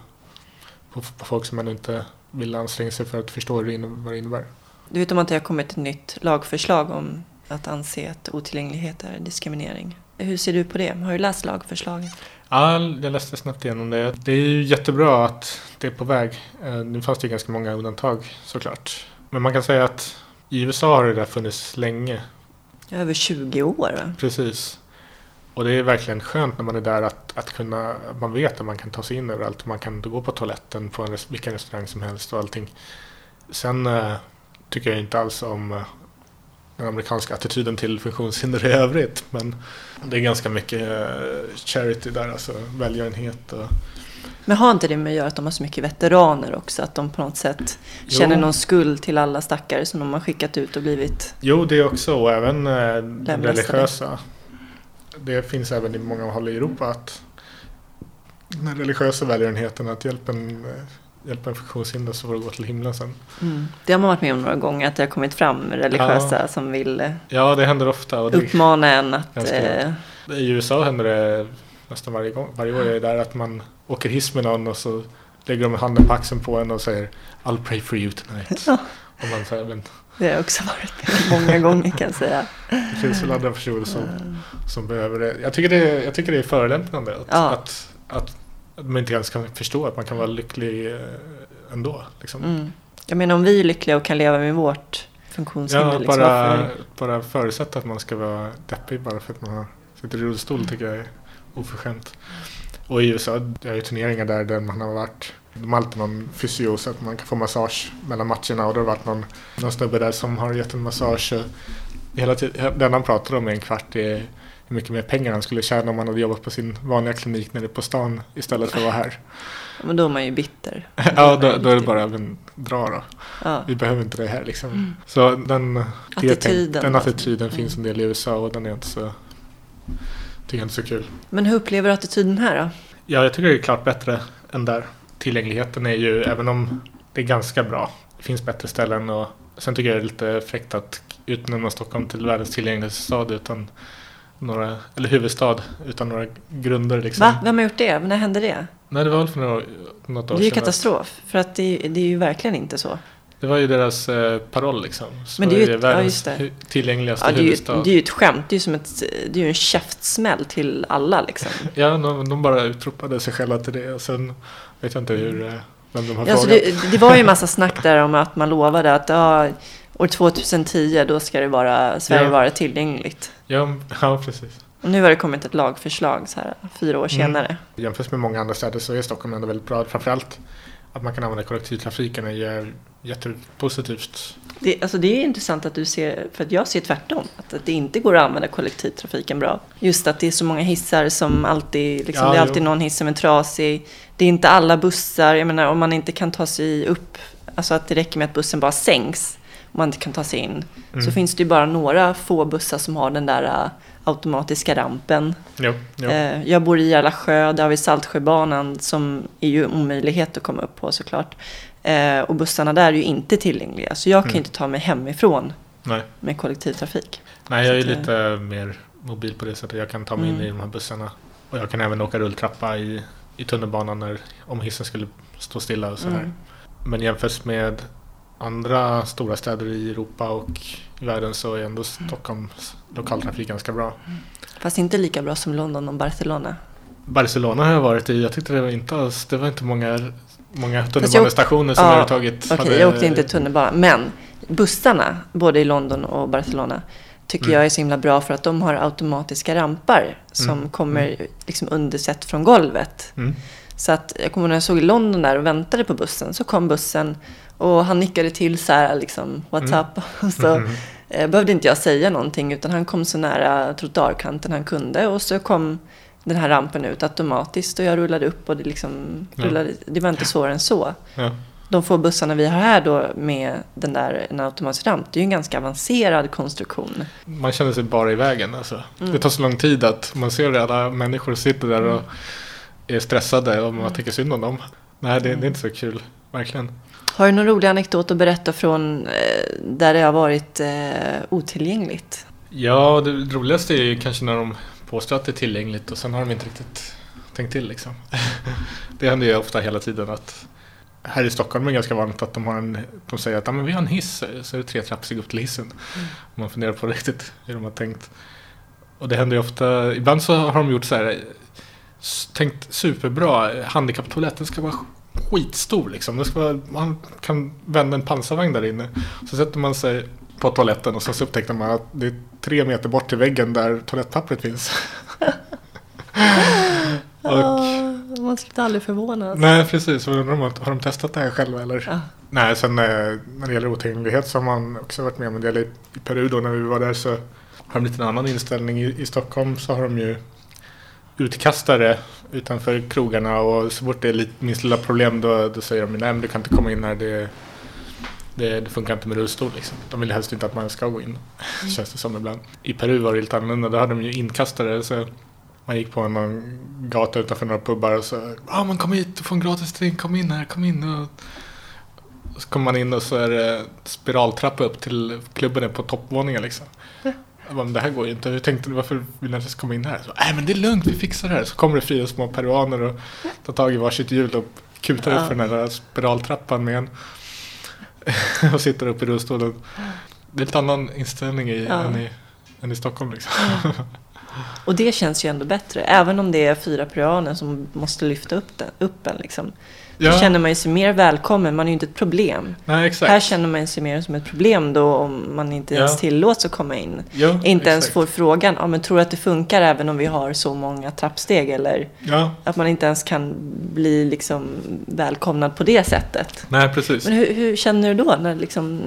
på, på folk som man inte vill anstränga sig för att förstå vad det innebär. Du vet om att det har kommit ett nytt lagförslag om att anse att otillgänglighet är diskriminering. Hur ser du på det? Har du läst lagförslaget? Ja, jag läste snabbt igenom det. Det är ju jättebra att det är på väg. Eh, nu fanns det ju ganska många undantag såklart. Men man kan säga att i USA har det där funnits länge. Över 20 år va? Precis. Och det är verkligen skönt när man är där att, att kunna, man vet att man kan ta sig in överallt. Man kan gå på toaletten på en, vilken restaurang som helst och allting. Sen äh, tycker jag inte alls om äh, den amerikanska attityden till funktionshinder i övrigt. Men det är ganska mycket äh, charity där, alltså välgörenhet. Och... Men har inte det med att göra att de har så mycket veteraner också? Att de på något sätt jo. känner någon skuld till alla stackare som de har skickat ut och blivit Jo, det också. Och även äh, religiösa det finns även i många håll i Europa att den religiösa välgörenheten att hjälpa en, hjälpa en funktionshindrad så får du gå till himlen sen. Mm. Det har man varit med om några gånger att det har kommit fram religiösa ja. som vill eh, Ja, det händer ofta. Och uppmana en att... Eh, I USA händer det nästan varje, gång, varje år jag är där att man åker hiss med någon och så lägger de handen på axeln på en och säger I'll pray for you tonight. Ja. Och man säger, men, det har jag också varit många gånger kan jag säga. Det finns väl andra personer som, som behöver det. Jag tycker det, jag tycker det är förolämpande att, ja. att, att, att, man inte ens kan förstå att man kan vara lycklig eh, ändå. Liksom. Mm. Jag menar om vi är lyckliga och kan leva med vårt funktionshinder. Ja, liksom, bara, liksom, bara förutsätta att man ska vara deppig bara för att man sitter i rullstol tycker jag är oförskämt. Och i USA, det är ju turneringar där, där man har varit de har alltid någon fysio så att man kan få massage mellan matcherna och det har varit någon, någon snubbe där som har gett en massage. Hela tiden, den han pratar om i en kvart är hur mycket mer pengar han skulle tjäna om han hade jobbat på sin vanliga klinik nere på stan istället för att vara här. *laughs* Men då är man ju bitter. *laughs* ja, då, då, är det bara men, dra då. Ja. Vi behöver inte det här liksom. Mm. Så den attityden, den attityden alltså. finns en del i USA och den är inte så, tycker jag inte så kul. Men hur upplever du attityden här då? Ja, jag tycker det är klart bättre än där tillgängligheten är ju, även om det är ganska bra, det finns bättre ställen och sen tycker jag det är lite fräckt att utnämna Stockholm till världens tillgängligaste stad utan några, eller huvudstad utan några grunder liksom. Va? Vem har gjort det? När hände det? Nej, det var väl för några, något år sedan. Det är ju katastrof, för att det, det är ju verkligen inte så. Det var ju deras eh, paroll liksom. Men det är ju ett, världens ja, tillgängligaste ja, det är ju, huvudstad. Det är ju ett skämt. Det är ju som ett, det är ju en käftsmäll till alla liksom. *laughs* ja, de, de, bara utropade sig själva till det. Och sen vet jag inte hur, eh, vem de har ja, frågat. Det, det, var ju en massa snack där om att man lovade att ja, år 2010 då ska det vara, Sverige ja. vara tillgängligt. Ja, *laughs* ja, precis. Och nu har det kommit ett lagförslag så här, fyra år mm. senare. Jämfört med många andra städer så är Stockholm ändå väldigt bra. Framförallt att man kan använda kollektivtrafiken är jättepositivt. Det, alltså det är intressant att du ser, för att jag ser tvärtom. Att, att det inte går att använda kollektivtrafiken bra. Just att det är så många hissar som alltid, liksom, Ja, det är jo. alltid någon hiss som är trasig. Det är inte alla bussar, jag menar om man inte kan ta sig upp, alltså att det räcker med att bussen bara sänks, om man inte kan ta sig in. Så Mm. finns det ju bara några få bussar som har den där äh, automatiska rampen. Jo, jo. Eh, jag bor i Järlasjö, där har vi Saltsjöbanan som är ju omöjlighet att komma upp på såklart. Eh, och bussarna där är ju inte tillgängliga, så jag kan Mm. inte ta mig hemifrån Nej. med kollektivtrafik. Nej, jag är Så lite mer mobil på det sättet. Jag kan ta mig in Mm. i de här bussarna. Och jag kan även åka rulltrappa i, i tunnelbanan när, om hissen skulle stå stilla och så här. Mm. Men jämfört med andra stora städer i Europa och i världen så är ändå Stockholms lokaltrafik ganska bra. Fast inte lika bra som London och Barcelona. Barcelona har jag varit i. Jag tyckte det var inte alls, det var inte många, många tunnelbanestationer som ja, överhuvudtaget Okej, hade- jag åkte inte tunnelbana. Men bussarna, både i London och Barcelona, tycker Mm. jag är så himla bra för att de har automatiska rampar som Mm. kommer liksom undersett från golvet. Mm. Så att jag kommer ihåg när jag såg i London där och väntade på bussen så kom bussen och han nickade till så här liksom what's Mm. up? *laughs* Så Mhm. eh, behövde inte jag säga någonting utan han kom så nära trottoarkanten han kunde och så kom den här rampen ut automatiskt och jag rullade upp och det liksom rullade, det var inte svårare än så. Ja. De få bussarna vi har här då med den där en automatisk ramp, det är ju en ganska avancerad konstruktion. Man känner sig bara i vägen. Alltså. Mm. Det tar så lång tid att man ser alla människor sitter där och Mm. är stressade och man tycker synd om dem. Nej, det, det är inte så kul. Verkligen. Har du någon rolig anekdot att berätta från eh, där det har varit eh, otillgängligt? Ja, det roligaste är ju kanske när de påstår att det är tillgängligt och sen har de inte riktigt tänkt till liksom. *laughs* det händer ju ofta hela tiden att här i Stockholm är det ganska vanligt att de, har en, de säger att ja, men vi har en hiss så är det tre trappsteg upp till hissen. Och man funderar på riktigt hur de har tänkt. Och det händer ju ofta, ibland så har de gjort så här tänkt superbra, handikapptoaletten ska vara skitstor liksom. Det ska vara, man kan vända en pansarvagn där inne. Så sätter man sig på toaletten och så, upptäckte man att det är tre meter bort till väggen där toalettpappret finns. *laughs* och, Ah, man slutar aldrig förvånas. nej precis, så undrar man, har de testat det här själva eller? Ja. Nej, sen eh, när det gäller otillgänglighet så har man också varit med om en del i, Peru då när vi var där så har de lite en annan inställning. I, I Stockholm så har de ju utkastare utanför krogarna och så fort det är lite, minst lilla problem då, då säger de nej men du kan inte komma in här. Det, det, det funkar inte med rullstol liksom. De vill helst inte att man ska gå in. Känns det som ibland. I Peru var det lite annorlunda. Då hade de ju inkastare. Så man gick på någon gata utanför några pubbar och så ah, men kom hit, du får en gratis drink, kom in här, kom in. Och, och så kommer man in och så är det spiraltrappa upp till klubben är på toppvåningen liksom. Jag bara, men det här går ju inte. Jag tänkte varför vill jag inte ens komma in här? Så, Nej men det är lugnt, vi fixar det här. Så kommer det fyra små peruaner och tar tag i varsitt hjul och kutar Ja. upp för den här spiraltrappan med en. *laughs* och sitter upp i rullstolen. Det är lite annan inställning i, Ja. än, i, än i Stockholm liksom. *laughs* Och det känns ju ändå bättre, även om det är fyra peruaner som måste lyfta upp, den, upp en. Liksom. Ja, Då känner man ju sig mer välkommen, man är ju inte ett problem. nej. Här känner man sig mer som ett problem då om man inte Ja. ens tillåts att komma in. jo, Inte ens exakt. får frågan, ja, men tror du att det funkar även om vi har så många trappsteg? Eller Ja, att man inte ens kan bli liksom välkomnad på det sättet. nej precis. Men hur, hur känner du då när, liksom,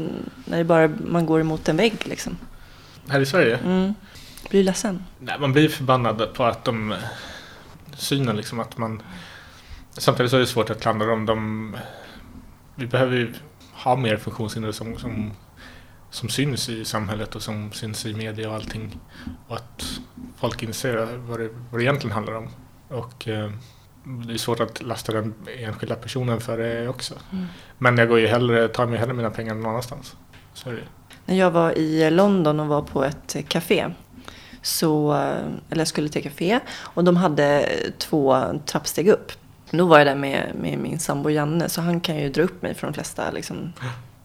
när bara, man går emot en vägg? Liksom? Här i Sverige? Mm. Blir du ledsen? Nej, man blir förbannad på att de... Synen liksom att man... Samtidigt så är det svårt att klandra dem. De, vi behöver ju ha mer funktionshindrade som, som, som syns i samhället och som syns i media och allting. Och att folk inser vad det, vad det egentligen handlar om. Och eh, det är svårt att lasta den enskilda personen för det också. Mm. Men jag går ju hellre, tar mig hellre mina pengar någon annanstans. Så är det. När jag var i London och var på ett café. Så, eller jag skulle till café och de hade två trappsteg upp. Då var jag där med, med min sambo Janne så han kan ju dra upp mig från de flesta liksom,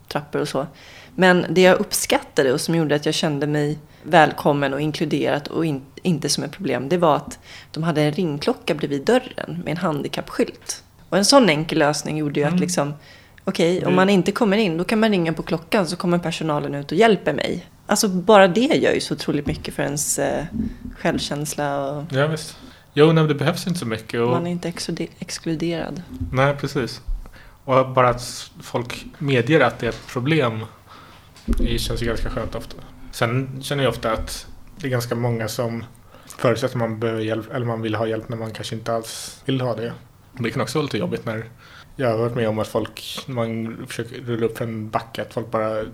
trappor och så. Men det jag uppskattade och som gjorde att jag kände mig välkommen och inkluderat och in, inte som ett problem det var att de hade en ringklocka bredvid dörren med en handikappskylt. Och en sån enkel lösning gjorde ju att Mm. liksom Okej, Det- om man inte kommer in då kan man ringa på klockan så kommer personalen ut och hjälper mig. Alltså bara det gör ju så otroligt mycket för ens eh, självkänsla och Ja visst. Jo, nej, det behövs inte så mycket. Och, man är inte exklude- exkluderad. Nej, precis. Och bara att folk medger att det är ett problem det känns ju ganska skönt ofta. Sen känner jag ofta att det är ganska många som förutsätter att man behöver hjälp eller man vill ha hjälp när man kanske inte alls vill ha det. Det kan också vara lite jobbigt när jag har varit med om att folk, när man försöker rulla upp för en backe, att folk bara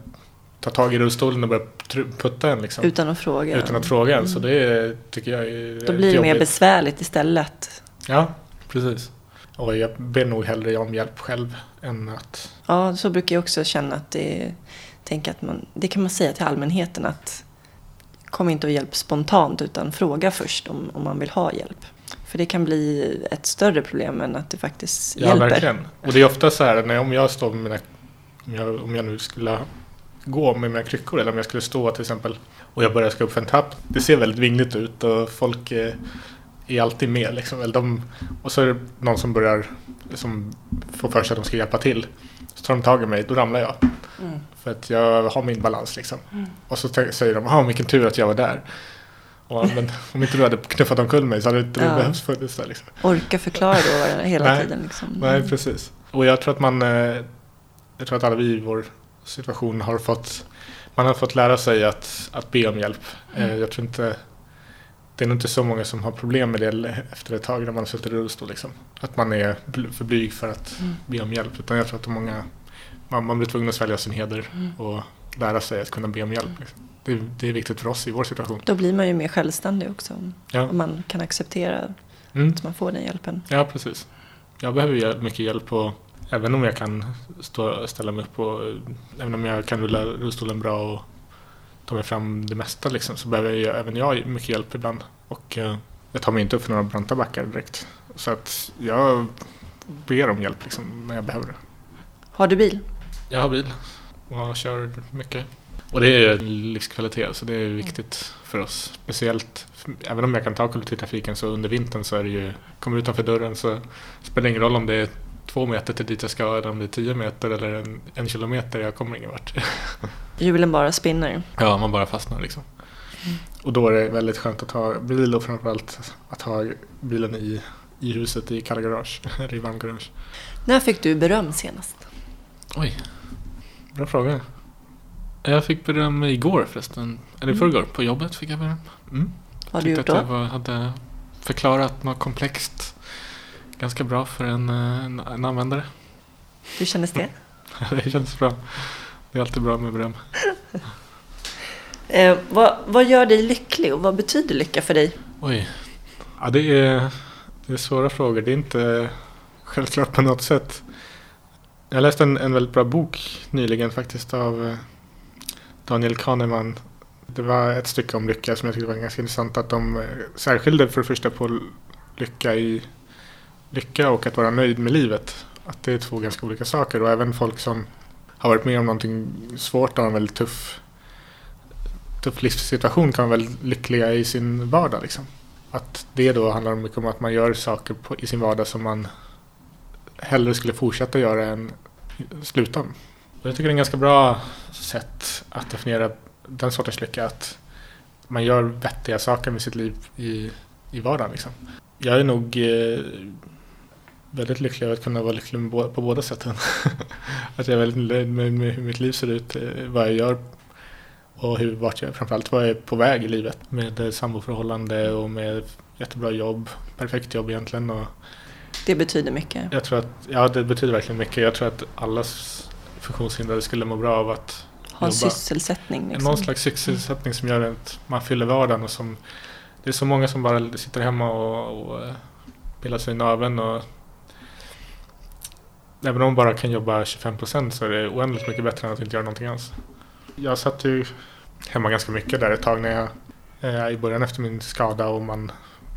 tar tag i rullstolen och börjar tr- putta en liksom. Utan att fråga. Utan att fråga en. Så det tycker jag är Då blir det mer besvärligt istället. Ja, precis. Och jag ber nog hellre om hjälp själv än att... Ja, så brukar jag också känna att det tänka att man, det kan man säga till allmänheten att kom inte och hjälp spontant utan fråga först om, om man vill ha hjälp. För det kan bli ett större problem än att det faktiskt Ja, hjälper. verkligen. Och det är ofta så här, när, om jag står med mina... Om jag, om jag nu skulle gå med mina kryckor eller om jag skulle stå till exempel och jag börjar ska upp för en trapp. Det ser väldigt vingligt ut och folk eh, är alltid med. Liksom. Eller de, och så är det någon som börjar som får för sig att de ska hjälpa till. Så tar de tag i mig, då ramlar jag. Mm. För att jag har min balans liksom. Och så säger de, ah vilken tur att jag var där. Och, men om inte du hade knuffat omkull mig så hade inte det Ja. behövts funnits där liksom. Orka förklara då hela Nej. tiden. Liksom. Nej, precis. Och jag tror att man, eh, jag tror att alla vi i vår situation har fått, man har fått lära sig att, att be om hjälp. Eh, Jag tror inte, det är nog inte så många som har problem med det efter ett tag när man har suttit i rullstol. Liksom. Att man är för blyg för att Mm. be om hjälp. Utan jag tror att många, man, man blir tvungen att svälja sin heder Mm. och lära sig att kunna be om hjälp. Liksom. Det, det är viktigt för oss i vår situation. Då blir man ju mer självständig också. Ja, Om man kan acceptera mm. att man får den hjälpen. ja precis. Jag behöver mycket hjälp och även om jag kan stå, ställa mig upp och även om jag kan rulla rullstolen bra och ta mig fram det mesta liksom, så behöver jag, även jag mycket hjälp ibland. Och eh, jag tar mig inte upp för några branta backar direkt. Så att jag ber om hjälp liksom, när jag behöver det. Har du bil? Jag har bil och kör mycket. Och det är livskvalitet, så det är viktigt för oss. Speciellt, även om jag kan ta kollektivtrafiken så under vintern så är det ju, kommer utanför dörren så spelar det ingen roll om det är två meter till dit jag ska eller om det är tio meter eller en, en kilometer, jag kommer ingen vart. *laughs* Hjulen bara spinner. Ja, man bara fastnar liksom. Och då är det väldigt skönt att ha bil och framförallt att ha bilen i, i huset i kalla garage, *laughs* eller i varmgarage. När fick du beröm senast? Oj, bra fråga. Jag fick beröm igår förresten, eller i Mm. förrgår, på jobbet fick jag beröm. Mm. Vad har du gjort då? jag hade förklarat något komplext ganska bra för en, eh, en, användare. Hur kändes det? *laughs* det känns bra. Det är alltid bra med beröm. *laughs* Eh, vad, vad gör dig lycklig och vad betyder lycka för dig? Oj. Ja, det är, det är svåra frågor. Det är inte självklart på något sätt. Jag läste en, en väldigt bra bok nyligen faktiskt av eh, Daniel Kahneman. Det var ett stycke om lycka som jag tyckte var ganska intressant. Att de eh, särskilde för det första på lycka i lycka och att vara nöjd med livet. Att det är två ganska olika saker och även folk som har varit med om någonting svårt och har en väldigt tuff, tuff livssituation kan vara väldigt lyckliga i sin vardag. Liksom. Att det då handlar mycket om att man gör saker på, i sin vardag som man hellre skulle fortsätta göra än sluta. Och jag tycker det är en ganska bra sätt att definiera den sortens lycka. Att man gör vettiga saker med sitt liv i, i vardagen. Liksom. Jag är nog eh, väldigt lycklig över att kunna vara lycklig på båda sätten. *laughs* att jag är väldigt nöjd med, med hur mitt liv ser ut, eh, vad jag gör och hur, vart jag, framförallt vad jag är på väg i livet. Med eh, samboförhållande och med jättebra jobb, perfekt jobb egentligen. Och Det betyder mycket. jag tror att, ja det betyder verkligen mycket. Jag tror att alla funktionshindrade skulle må bra av att Ha en jobba. sysselsättning. Liksom. Någon slags sysselsättning som gör att man fyller vardagen och som Det är så många som bara sitter hemma och, och eh, pillar sig i naveln och Även om man bara kan jobba 25% så är det oändligt mycket bättre än att inte göra någonting alls. Jag satt ju hemma ganska mycket där ett tag när jag eh, i början efter min skada och man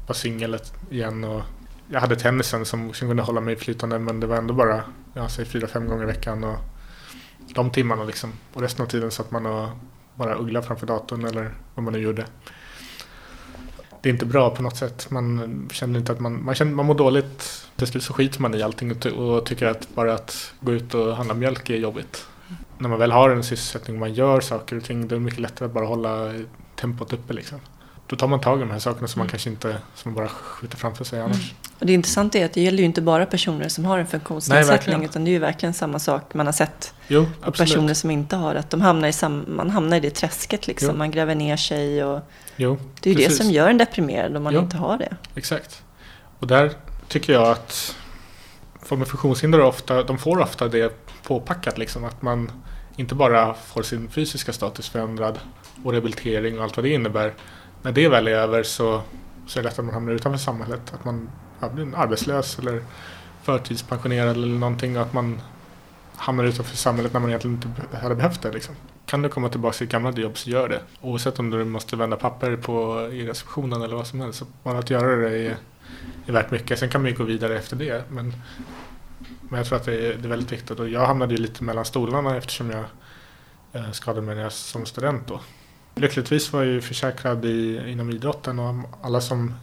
var singel igen och jag hade tennisen som, som kunde hålla mig flytande men det var ändå bara, jag säger fyra, fem gånger i veckan och de timmarna liksom. Och resten av tiden satt man och bara uggla framför datorn eller vad man nu gjorde. Det är inte bra på något sätt. Man känner inte att man, man, känner, man mår dåligt. Till slut så skiter man i allting och, ty- och tycker att bara att gå ut och handla mjölk är jobbigt. När man väl har en sysselsättning och man gör saker och ting, då är det mycket lättare att bara hålla tempot uppe liksom. Då tar man tag i de här sakerna som man Mm. kanske inte, som man bara skjuter framför sig annars. Och det intressanta är att det gäller ju inte bara personer som har en Nej, funktionsnedsättning. verkligen. utan det är ju verkligen samma sak man har sett Jo, absolut. personer som inte har. Att de hamnar i man hamnar i det träsket liksom. Jo. Man gräver ner sig och Jo, det är ju det som gör en deprimerad om man inte har det. Exakt. Och där tycker jag att folk med funktionshinder ofta, de får ofta det påpackat liksom. Att man inte bara får sin fysiska status förändrad och rehabilitering och allt vad det innebär. När det väl är över så, så är det lätt att man hamnar utanför samhället. Att man blir arbetslös eller förtidspensionerad eller någonting. Och att man hamnar utanför samhället när man egentligen inte hade behövt det. Liksom. Kan du komma tillbaka till ditt gamla jobb så gör det. Oavsett om du måste vända papper på, i receptionen eller vad som helst. Bara att göra det är, är värt mycket. Sen kan man ju gå vidare efter det. Men, men jag tror att det är, det är väldigt viktigt. Och jag hamnade ju lite mellan stolarna eftersom jag eh, skadade mig när jag som student då. Lyckligtvis var jag ju försäkrad i, inom idrotten och alla som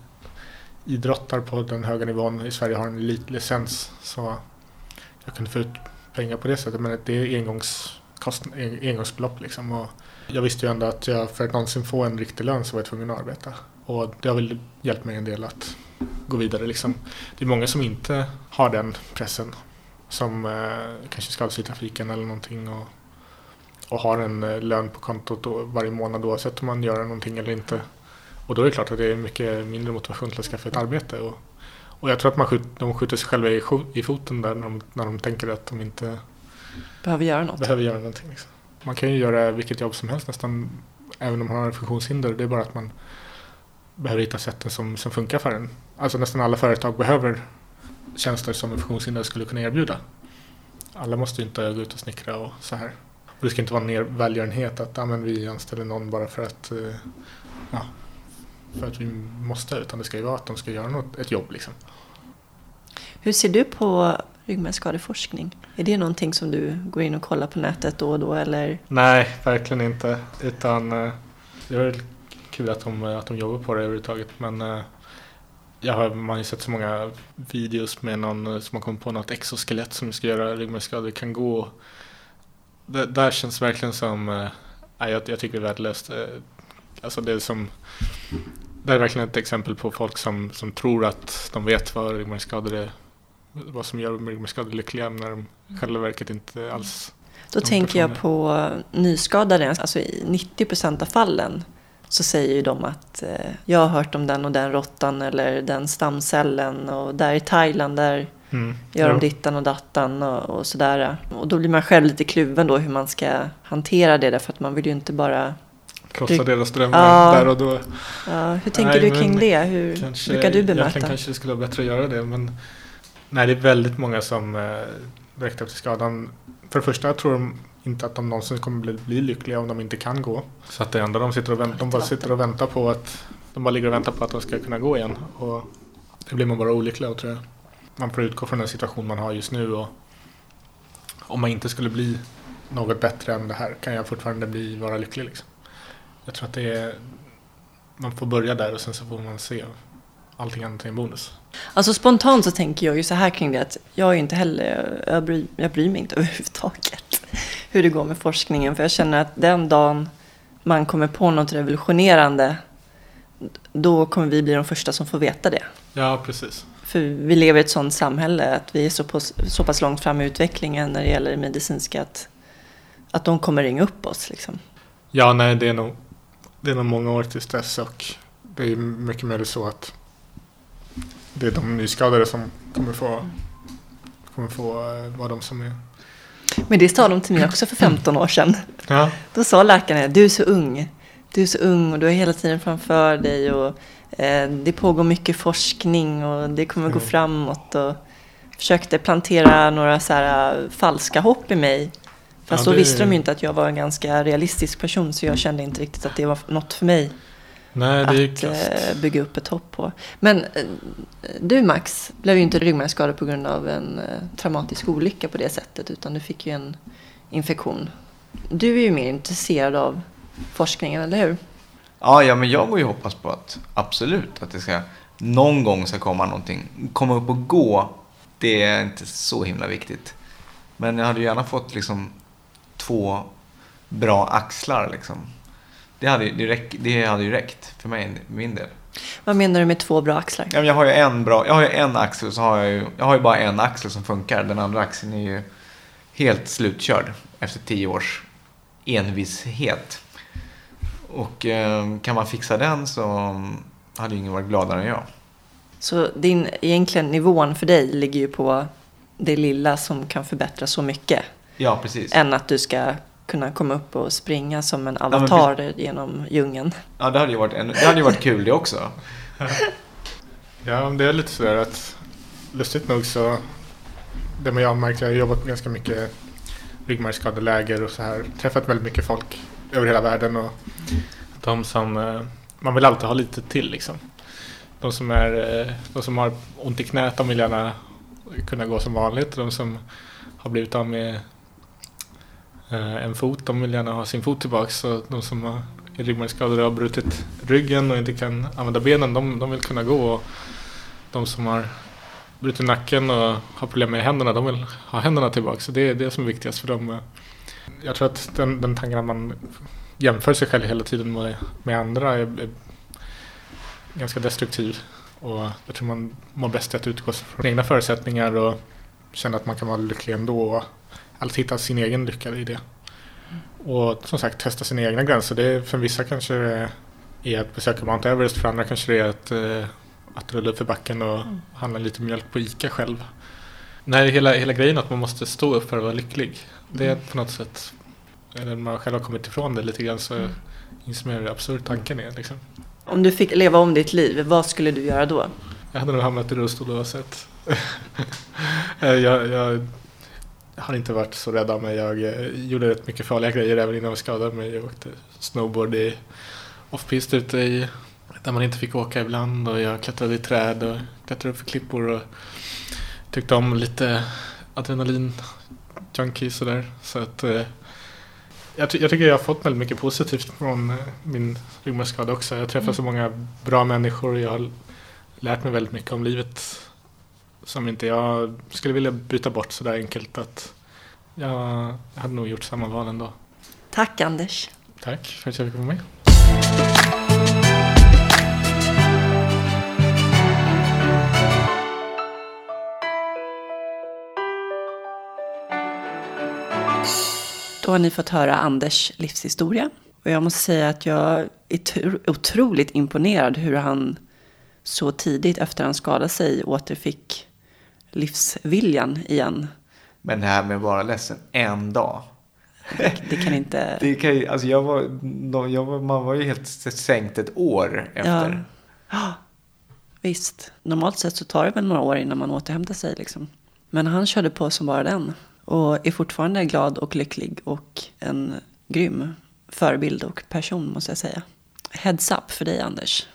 idrottar på den höga nivån i Sverige har en elitlicens. Så jag kunde få ut pengar på det sättet. Men det är engångskost, engångsbelopp liksom. Och jag visste ju ändå att jag för att någonsin få en riktig lön så var jag tvungen att arbeta. Och det har väl hjälpt mig en del att gå vidare liksom. Det är många som inte har den pressen. Som eh, kanske skadas i trafiken eller någonting. Och, och har en eh, lön på kontot då, varje månad oavsett om man gör någonting eller inte. Och då är det klart att det är mycket mindre motivation till att skaffa ett arbete. Och, och jag tror att man skjut, de skjuter sig själva i, i foten där när de, när de tänker att de inte Behöver göra något. behöver göra någonting. Liksom. Man kan ju göra vilket jobb som helst nästan, även om man har funktionshinder. Det är bara att man behöver hitta sätten som, som funkar för en. Alltså nästan alla företag behöver tjänster som en funktionshindrad skulle kunna erbjuda. Alla måste ju inte gå ut och snickra och så här. Och det ska inte vara ner välgörenhet att ja, men vi anställer någon bara för att, eh, ja, för att vi måste. Utan det ska ju vara att de ska göra något, ett jobb. Liksom. Hur ser du på ryggmärgsskadeforskning? Är det någonting som du går in och kollar på nätet då och då eller? Nej, verkligen inte. Utan eh, väl kul att de, att de jobbar på det överhuvudtaget. Men eh, jag har, man har ju sett så många videos med någon eh, som har kommit på något exoskelett som ska göra ryggmärgsskador kan gå. Det där känns verkligen som, nej, jag, jag tycker det är värdelöst. Alltså det är som, det är verkligen ett exempel på folk som, som tror att de vet vad ryggmärgsskador är. Vad som gör ryggmärgsskador lyckliga när de själva verket inte alls Då tänker jag på nyskadade, alltså i 90% av fallen så säger ju de att eh, jag har hört om den och den råttan eller den stamcellen och där i Thailand där Mm. gör de dittan och dattan och, och sådär. Och då blir man själv lite kluven då hur man ska hantera det därför att man vill ju inte bara... Krossa deras drömmar Ja. där och då. Ja, hur tänker Nej, du kring det? Hur Kanske, brukar du Egentligen bemöta? kanske det skulle vara bättre att göra det. Men nej, det är väldigt många som eh, direkt efter skadan. För det första tror de inte att de någonsin kommer bli, bli lyckliga om de inte kan gå. Så att det enda de sitter och väntar, de bara sitter och väntar på att de bara ligger och väntar på att de ska kunna gå igen. Och det blir man bara olycklig av tror jag. Man får utgå från den situation man har just nu och om man inte skulle bli något bättre än det här kan jag fortfarande bli, vara lycklig liksom. Jag tror att det är man får börja där och sen så får man se. Allting annat är en bonus. Alltså spontant så tänker jag ju så här kring det att jag är ju inte heller, jag bryr, jag bryr mig inte *laughs* överhuvudtaget hur det går med forskningen. För jag känner att den dagen man kommer på något revolutionerande då kommer vi bli de första som får veta det. Ja, precis. För vi lever i ett sådant samhälle att vi är så, pass, så pass långt fram i utvecklingen när det gäller det medicinska att, att de kommer ringa upp oss. Liksom. Ja, nej, det är nog, det är nog många år tills dess och det är mycket möjligt så att det är de nyskadade som kommer få, kommer få eh, vara de som är... Men det sa de till mig också för 15 år sedan. Ja, Då sa läkarna, du är så ung. Du är så ung och du har hela tiden framför dig och eh, det pågår mycket forskning och det kommer gå Mm. framåt. Och försökte plantera några så här, eh, falska hopp i mig. Fast Ja, då det- visste de ju inte att jag var en ganska realistisk person så jag kände inte riktigt att det var något för mig nej, det att eh, bygga upp ett hopp på. Men eh, du Max blev ju inte ryggmärgsskadad på grund av en eh, traumatisk olycka på det sättet utan du fick ju en infektion. Du är ju mer intresserad av forskningen, eller hur? Ja, ja, men jag går ju hoppas på att absolut att det ska någon gång ska komma någonting. Komma upp och gå, det är inte så himla viktigt. Men jag hade ju gärna fått liksom två bra axlar liksom. Det hade, ju- det, räck, det hade ju räckt för mig, min del. Vad menar du med två bra axlar? Ja, jag har ju en bra, jag har ju en axel och så har jag ju, jag har ju bara en axel som funkar. Den andra axeln är ju helt slutkörd efter tio års envishet. Och eh, kan man fixa den så hade ju ingen varit gladare än jag. Så din, egentligen nivån för dig ligger ju på det lilla som kan förbättra så mycket. Ja, precis. Än att du ska kunna komma upp och springa som en avatar genom djungeln. Ja, det hade ju varit, en, det hade ju varit kul det också. *laughs* Ja, det är lite sådär att lustigt nog så det med jag har märkt, jag har jobbat ganska mycket ryggmärgsskadeläger och så här. Träffat väldigt mycket folk över hela världen och de som, eh, man vill alltid ha lite till liksom. De som, är, eh, de som har ont i knät, de vill gärna kunna gå som vanligt. De som har blivit av med Eh, en fot, de vill gärna ha sin fot tillbaks. Så de som har är ryggmärgsskadade och har brutit ryggen och inte kan använda benen, de, de vill kunna gå. Och de som har brutit nacken och har problem med händerna, de vill ha händerna tillbaka. Så det är det som är viktigast för dem. Jag tror att den, den tanken att man jämför sig själv hela tiden med, med andra är, är ganska destruktiv. Och jag tror man mår bäst i att utgå från egna förutsättningar och känna att man kan vara lycklig ändå. Alltid hitta sin egen lycka i det. Och som sagt testa sina egna gränser. Det är, för vissa kanske det är att besöka Mount Everest, för andra kanske det är att, eh, att rulla upp för backen och handla lite mjölk på ICA själv. Nej, hela, hela grejen att man måste stå upp för att vara lycklig. Det är på något sätt, när man själv har kommit ifrån det lite grann så inser man hur absurd tanken är. Liksom. Om du fick leva om ditt liv, vad skulle du göra då? Jag hade nog hamnat i rullstol oavsett. *laughs* Jag, jag har inte varit så rädd av mig. Jag eh, gjorde rätt mycket farliga grejer även innan jag skadade mig. Jag åkte snowboard i off-pist ute i där man inte fick åka ibland och jag klättrade i träd och klättrade upp för klippor och tyckte om lite adrenalin junkies och där. Så att eh, jag, ty jag, tycker jag har fått väldigt mycket positivt från eh, min ryggmärgsskada också. Jag träffar så många bra människor och jag har lärt mig väldigt mycket om livet som inte jag skulle vilja byta bort sådär enkelt att jag hade nog gjort samma val ändå. Tack Anders. Tack för att jag fick vara med. Då har ni fått höra Anders livshistoria. Och jag måste säga att jag är otroligt imponerad hur han så tidigt efter han skadade sig återfick livsviljan igen. Men det här med att vara ledsen en dag. Det, det kan inte... *laughs* Det kan, alltså jag var, jag var, man var ju helt sänkt ett år efter. Ja. *gasps* Visst, normalt sett så tar det väl några år innan man återhämtar sig liksom. Men han körde på som bara den. Och är fortfarande glad och lycklig och en grym förebild och person måste jag säga. Heads up för dig Anders.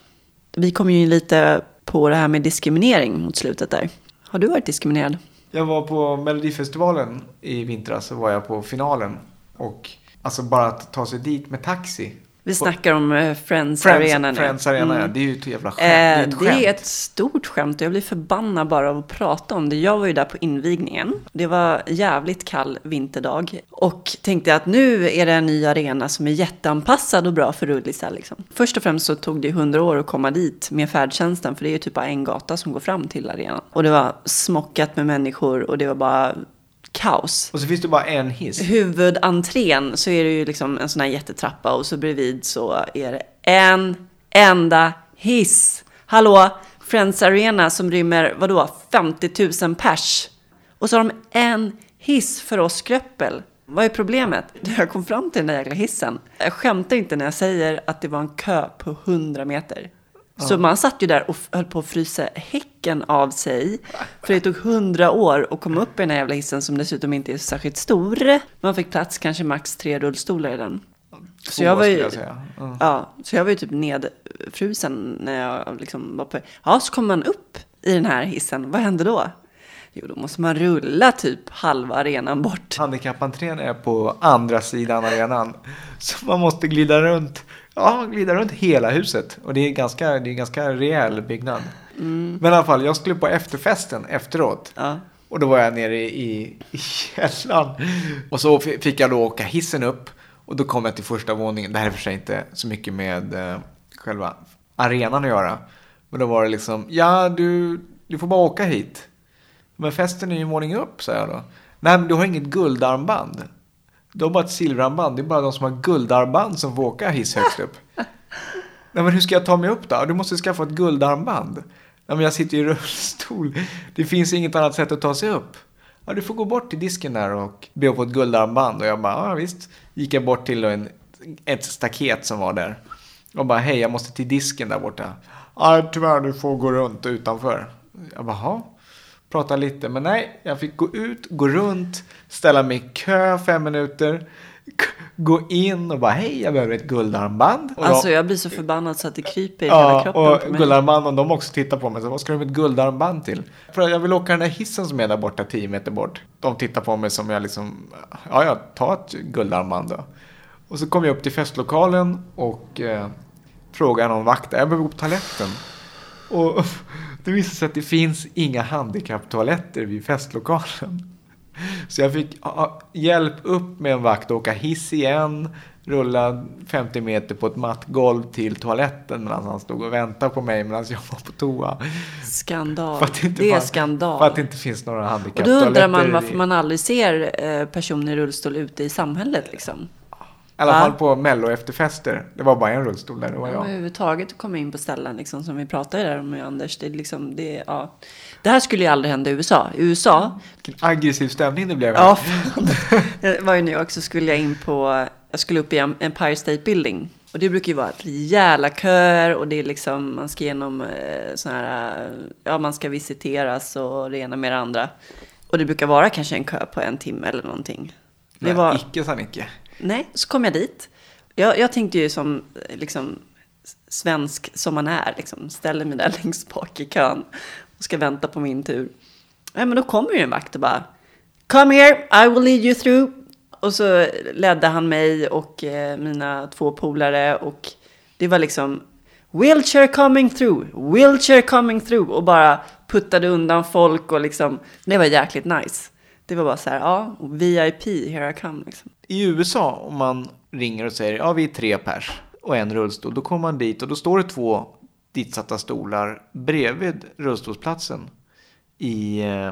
Vi kom ju in lite på det här med diskriminering mot slutet där. Har du varit diskriminerad? Jag var på Melodifestivalen i vintras så var jag på finalen. Och alltså bara att ta sig dit med taxi. Vi snackar om eh, Friends, Friends Arena nu. Friends Arena, ja. Mm. Det är ju ett jävla skämt. det är Eh, ett det är skämt. ett stort skämt och jag blir förbannad bara av att prata om det. Jag var ju där på invigningen. Det var jävligt kall vinterdag och tänkte att nu är det en ny arena som är jätteanpassad och bra för rullisar. Liksom. Först och främst så tog det 100 år att komma dit med färdtjänsten för det är ju typ bara en gata som går fram till arenan. Och det var smockat med människor och det var bara kaos Och så finns det bara en hiss. huvudentrén så är det ju liksom en sån här jättetrappa och så bredvid så är det en enda hiss. Hallå, Friends Arena som rymmer, vadå, 50 000 pers. Och så har de en hiss för oss skröppel. Vad är problemet? *laughs* Jag kom fram till den där jäkla hissen. Jag skämtar inte när jag säger att det var en kö på 100 meter. Så man satt ju där och höll på att frysa häcken av sig. För det tog hundra år att komma upp i den här jävla hissen som dessutom inte är särskilt stor. Man fick plats kanske max tre rullstolar i den. Så jag var ju, jag. Ja. ja, så jag var ju typ nedfrusen när jag liksom var på... Ja, så kom man upp i den här hissen. Vad hände då? Jo, då måste man rulla typ halva arenan bort. Handikappentrén är på andra sidan arenan. Så man måste glida runt, ja, glida runt hela huset. Och det är ganska, det är ganska rejäl byggnad. Men i alla fall, jag skulle på efterfesten efteråt. Ja. Och då var jag nere i, i källaren. Och så fick jag då åka hissen upp. Och då kom jag till första våningen. Det här är för sig inte så mycket med eh, själva arenan att göra. Men då var det liksom, ja du, du får bara åka hit. Men festen är ju morning upp, sa jag då. Nej, men du har inget guldarmband. Du har bara ett silverarmband. Det är bara de som har guldarmband som får åka hiss högst upp. *laughs* Nej, men hur ska jag ta mig upp då? Du måste skaffa ett guldarmband. Nej, men jag sitter ju i rullstol. Det finns inget annat sätt att ta sig upp. Ja, du får gå bort till disken där och be att få ett guldarmband. Och jag bara, ja visst. Gick jag bort till en, ett staket som var där. Och bara, hej, jag måste till disken där borta. Ja, tyvärr, du får gå runt utanför. Jag bara. Prata lite, men nej, jag fick gå ut, gå runt, ställa mig i kö fem minuter, gå in och bara, hej, jag behöver ett guldarmband. Och Alltså jag blir så förbannad så att det kryper i hela Ja, kroppen och på mig. guldarmband, och de också tittar på mig. Så vad ska du med ett guldarmband till? För jag vill åka den där hissen som är där borta, 10 meter bort. De tittar på mig som jag liksom, ja, ja, ta ett guldarmband då. Och så kom jag upp till festlokalen och eh, frågade någon vakt, jag behöver gå på toaletten. Och det visade sig att det finns inga handikapptoaletter vid festlokalen. Så jag fick hjälp upp med en vakt att åka hiss igen, rulla 50 meter på ett matt golv till toaletten medan han stod och väntade på mig medan jag var på toa. Skandal. Inte det är skandal. För att det inte finns några och då handikapptoaletter. undrar man varför man aldrig ser eh, personer i rullstol ute i samhället liksom. I alla fall på mello efterfester. Det var bara en rullstol där, det var Ja. jag. Överhuvudtaget att komma in på ställen liksom, som vi pratade där om med Anders. Det, liksom, det, ja. det här skulle ju aldrig hända i USA. I USA, Vilken aggressiv stämning det blev. ja, fan. det var ju New York så skulle jag in på, jag skulle upp i Empire State Building. Och det brukar ju vara rejäla köer och det är liksom, man ska igenom eh, sån här, eh, ja man ska visiteras och det ena med det andra. Och det brukar vara kanske en kö på en timme eller någonting. Det Nej, var, Icke sa Nicke. Nej, så kom jag dit. Jag, jag tänkte ju som liksom, svensk som man är, liksom, ställer mig där *laughs* längst bak i kön och ska vänta på min tur. Ja, men då kommer ju en vakt och bara Come here, I will lead you through. Och så ledde han mig och eh, mina två polare och det var liksom wheelchair coming through, wheelchair coming through och bara puttade undan folk och liksom det var jäkligt nice. Det var bara så här, ja, VIP, here I come liksom. I USA, om man ringer och säger ja vi är tre pers och en rullstol, då kommer man dit och då står det två ditsatta stolar bredvid rullstolsplatsen i eh,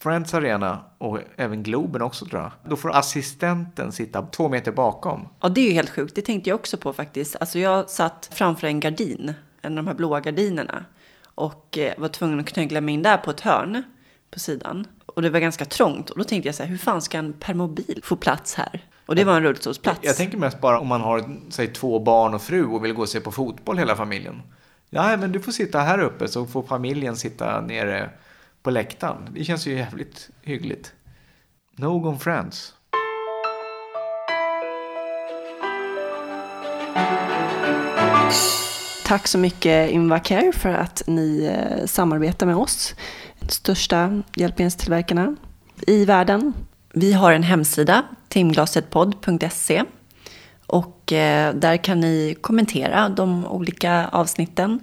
Friends Arena och även Globen också tror jag. Då får assistenten sitta två meter bakom. Ja, det är ju helt sjukt. Det tänkte jag också på faktiskt. Alltså jag satt framför en gardin, en av de här blåa gardinerna. Och eh, var tvungen att knöggla mig in där på ett hörn på sidan. Och det var ganska trångt. Och då tänkte jag så här, hur fan ska en permobil få plats här? Och det var en rullstolsplats. Jag tänker mest bara om man har säg, två barn och fru och vill gå och se på fotboll hela familjen. Ja, men du får sitta här uppe så får familjen sitta nere på läktaren. Det känns ju jävligt hyggligt. Någon Friends. Tack så mycket Invacare för att ni eh, samarbetar med oss. Största hjälpmedelstillverkarna i världen. Vi har en hemsida, timglasetpodd.se. Och eh, där kan ni kommentera de olika avsnitten.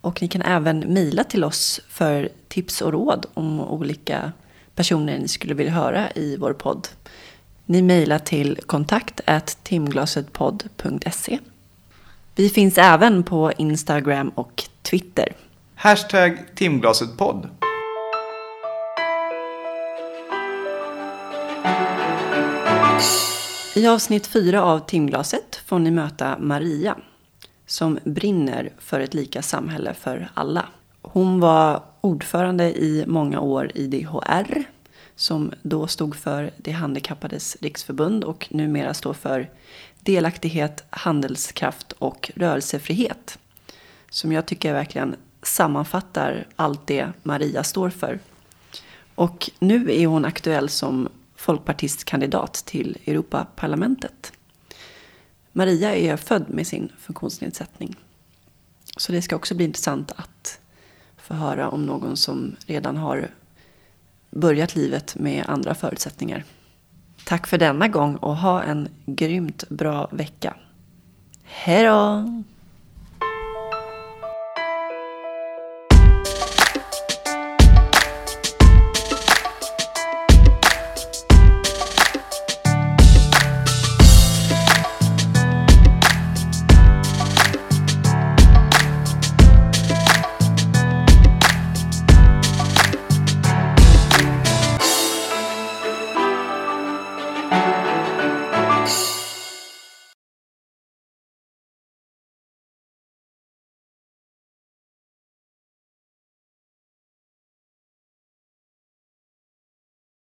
Och ni kan även mejla till oss för tips och råd om olika personer ni skulle vilja höra i vår podd. Ni mejlar till kontakt timglasetpodd.se. Vi finns även på Instagram och Twitter. Hashtag timglasetpodd. I avsnitt fyra av Timglaset får ni möta Maria som brinner för ett lika samhälle för alla. Hon var ordförande i många år i DHR som då stod för De handikappades riksförbund och numera står för delaktighet, handelskraft och rörelsefrihet. Som jag tycker verkligen sammanfattar allt det Maria står för. Och nu är hon aktuell som folkpartistkandidat till Europaparlamentet. Maria är född med sin funktionsnedsättning. Så det ska också bli intressant att få höra om någon som redan har börjat livet med andra förutsättningar. Tack för denna gång och ha en grymt bra vecka. Hej då!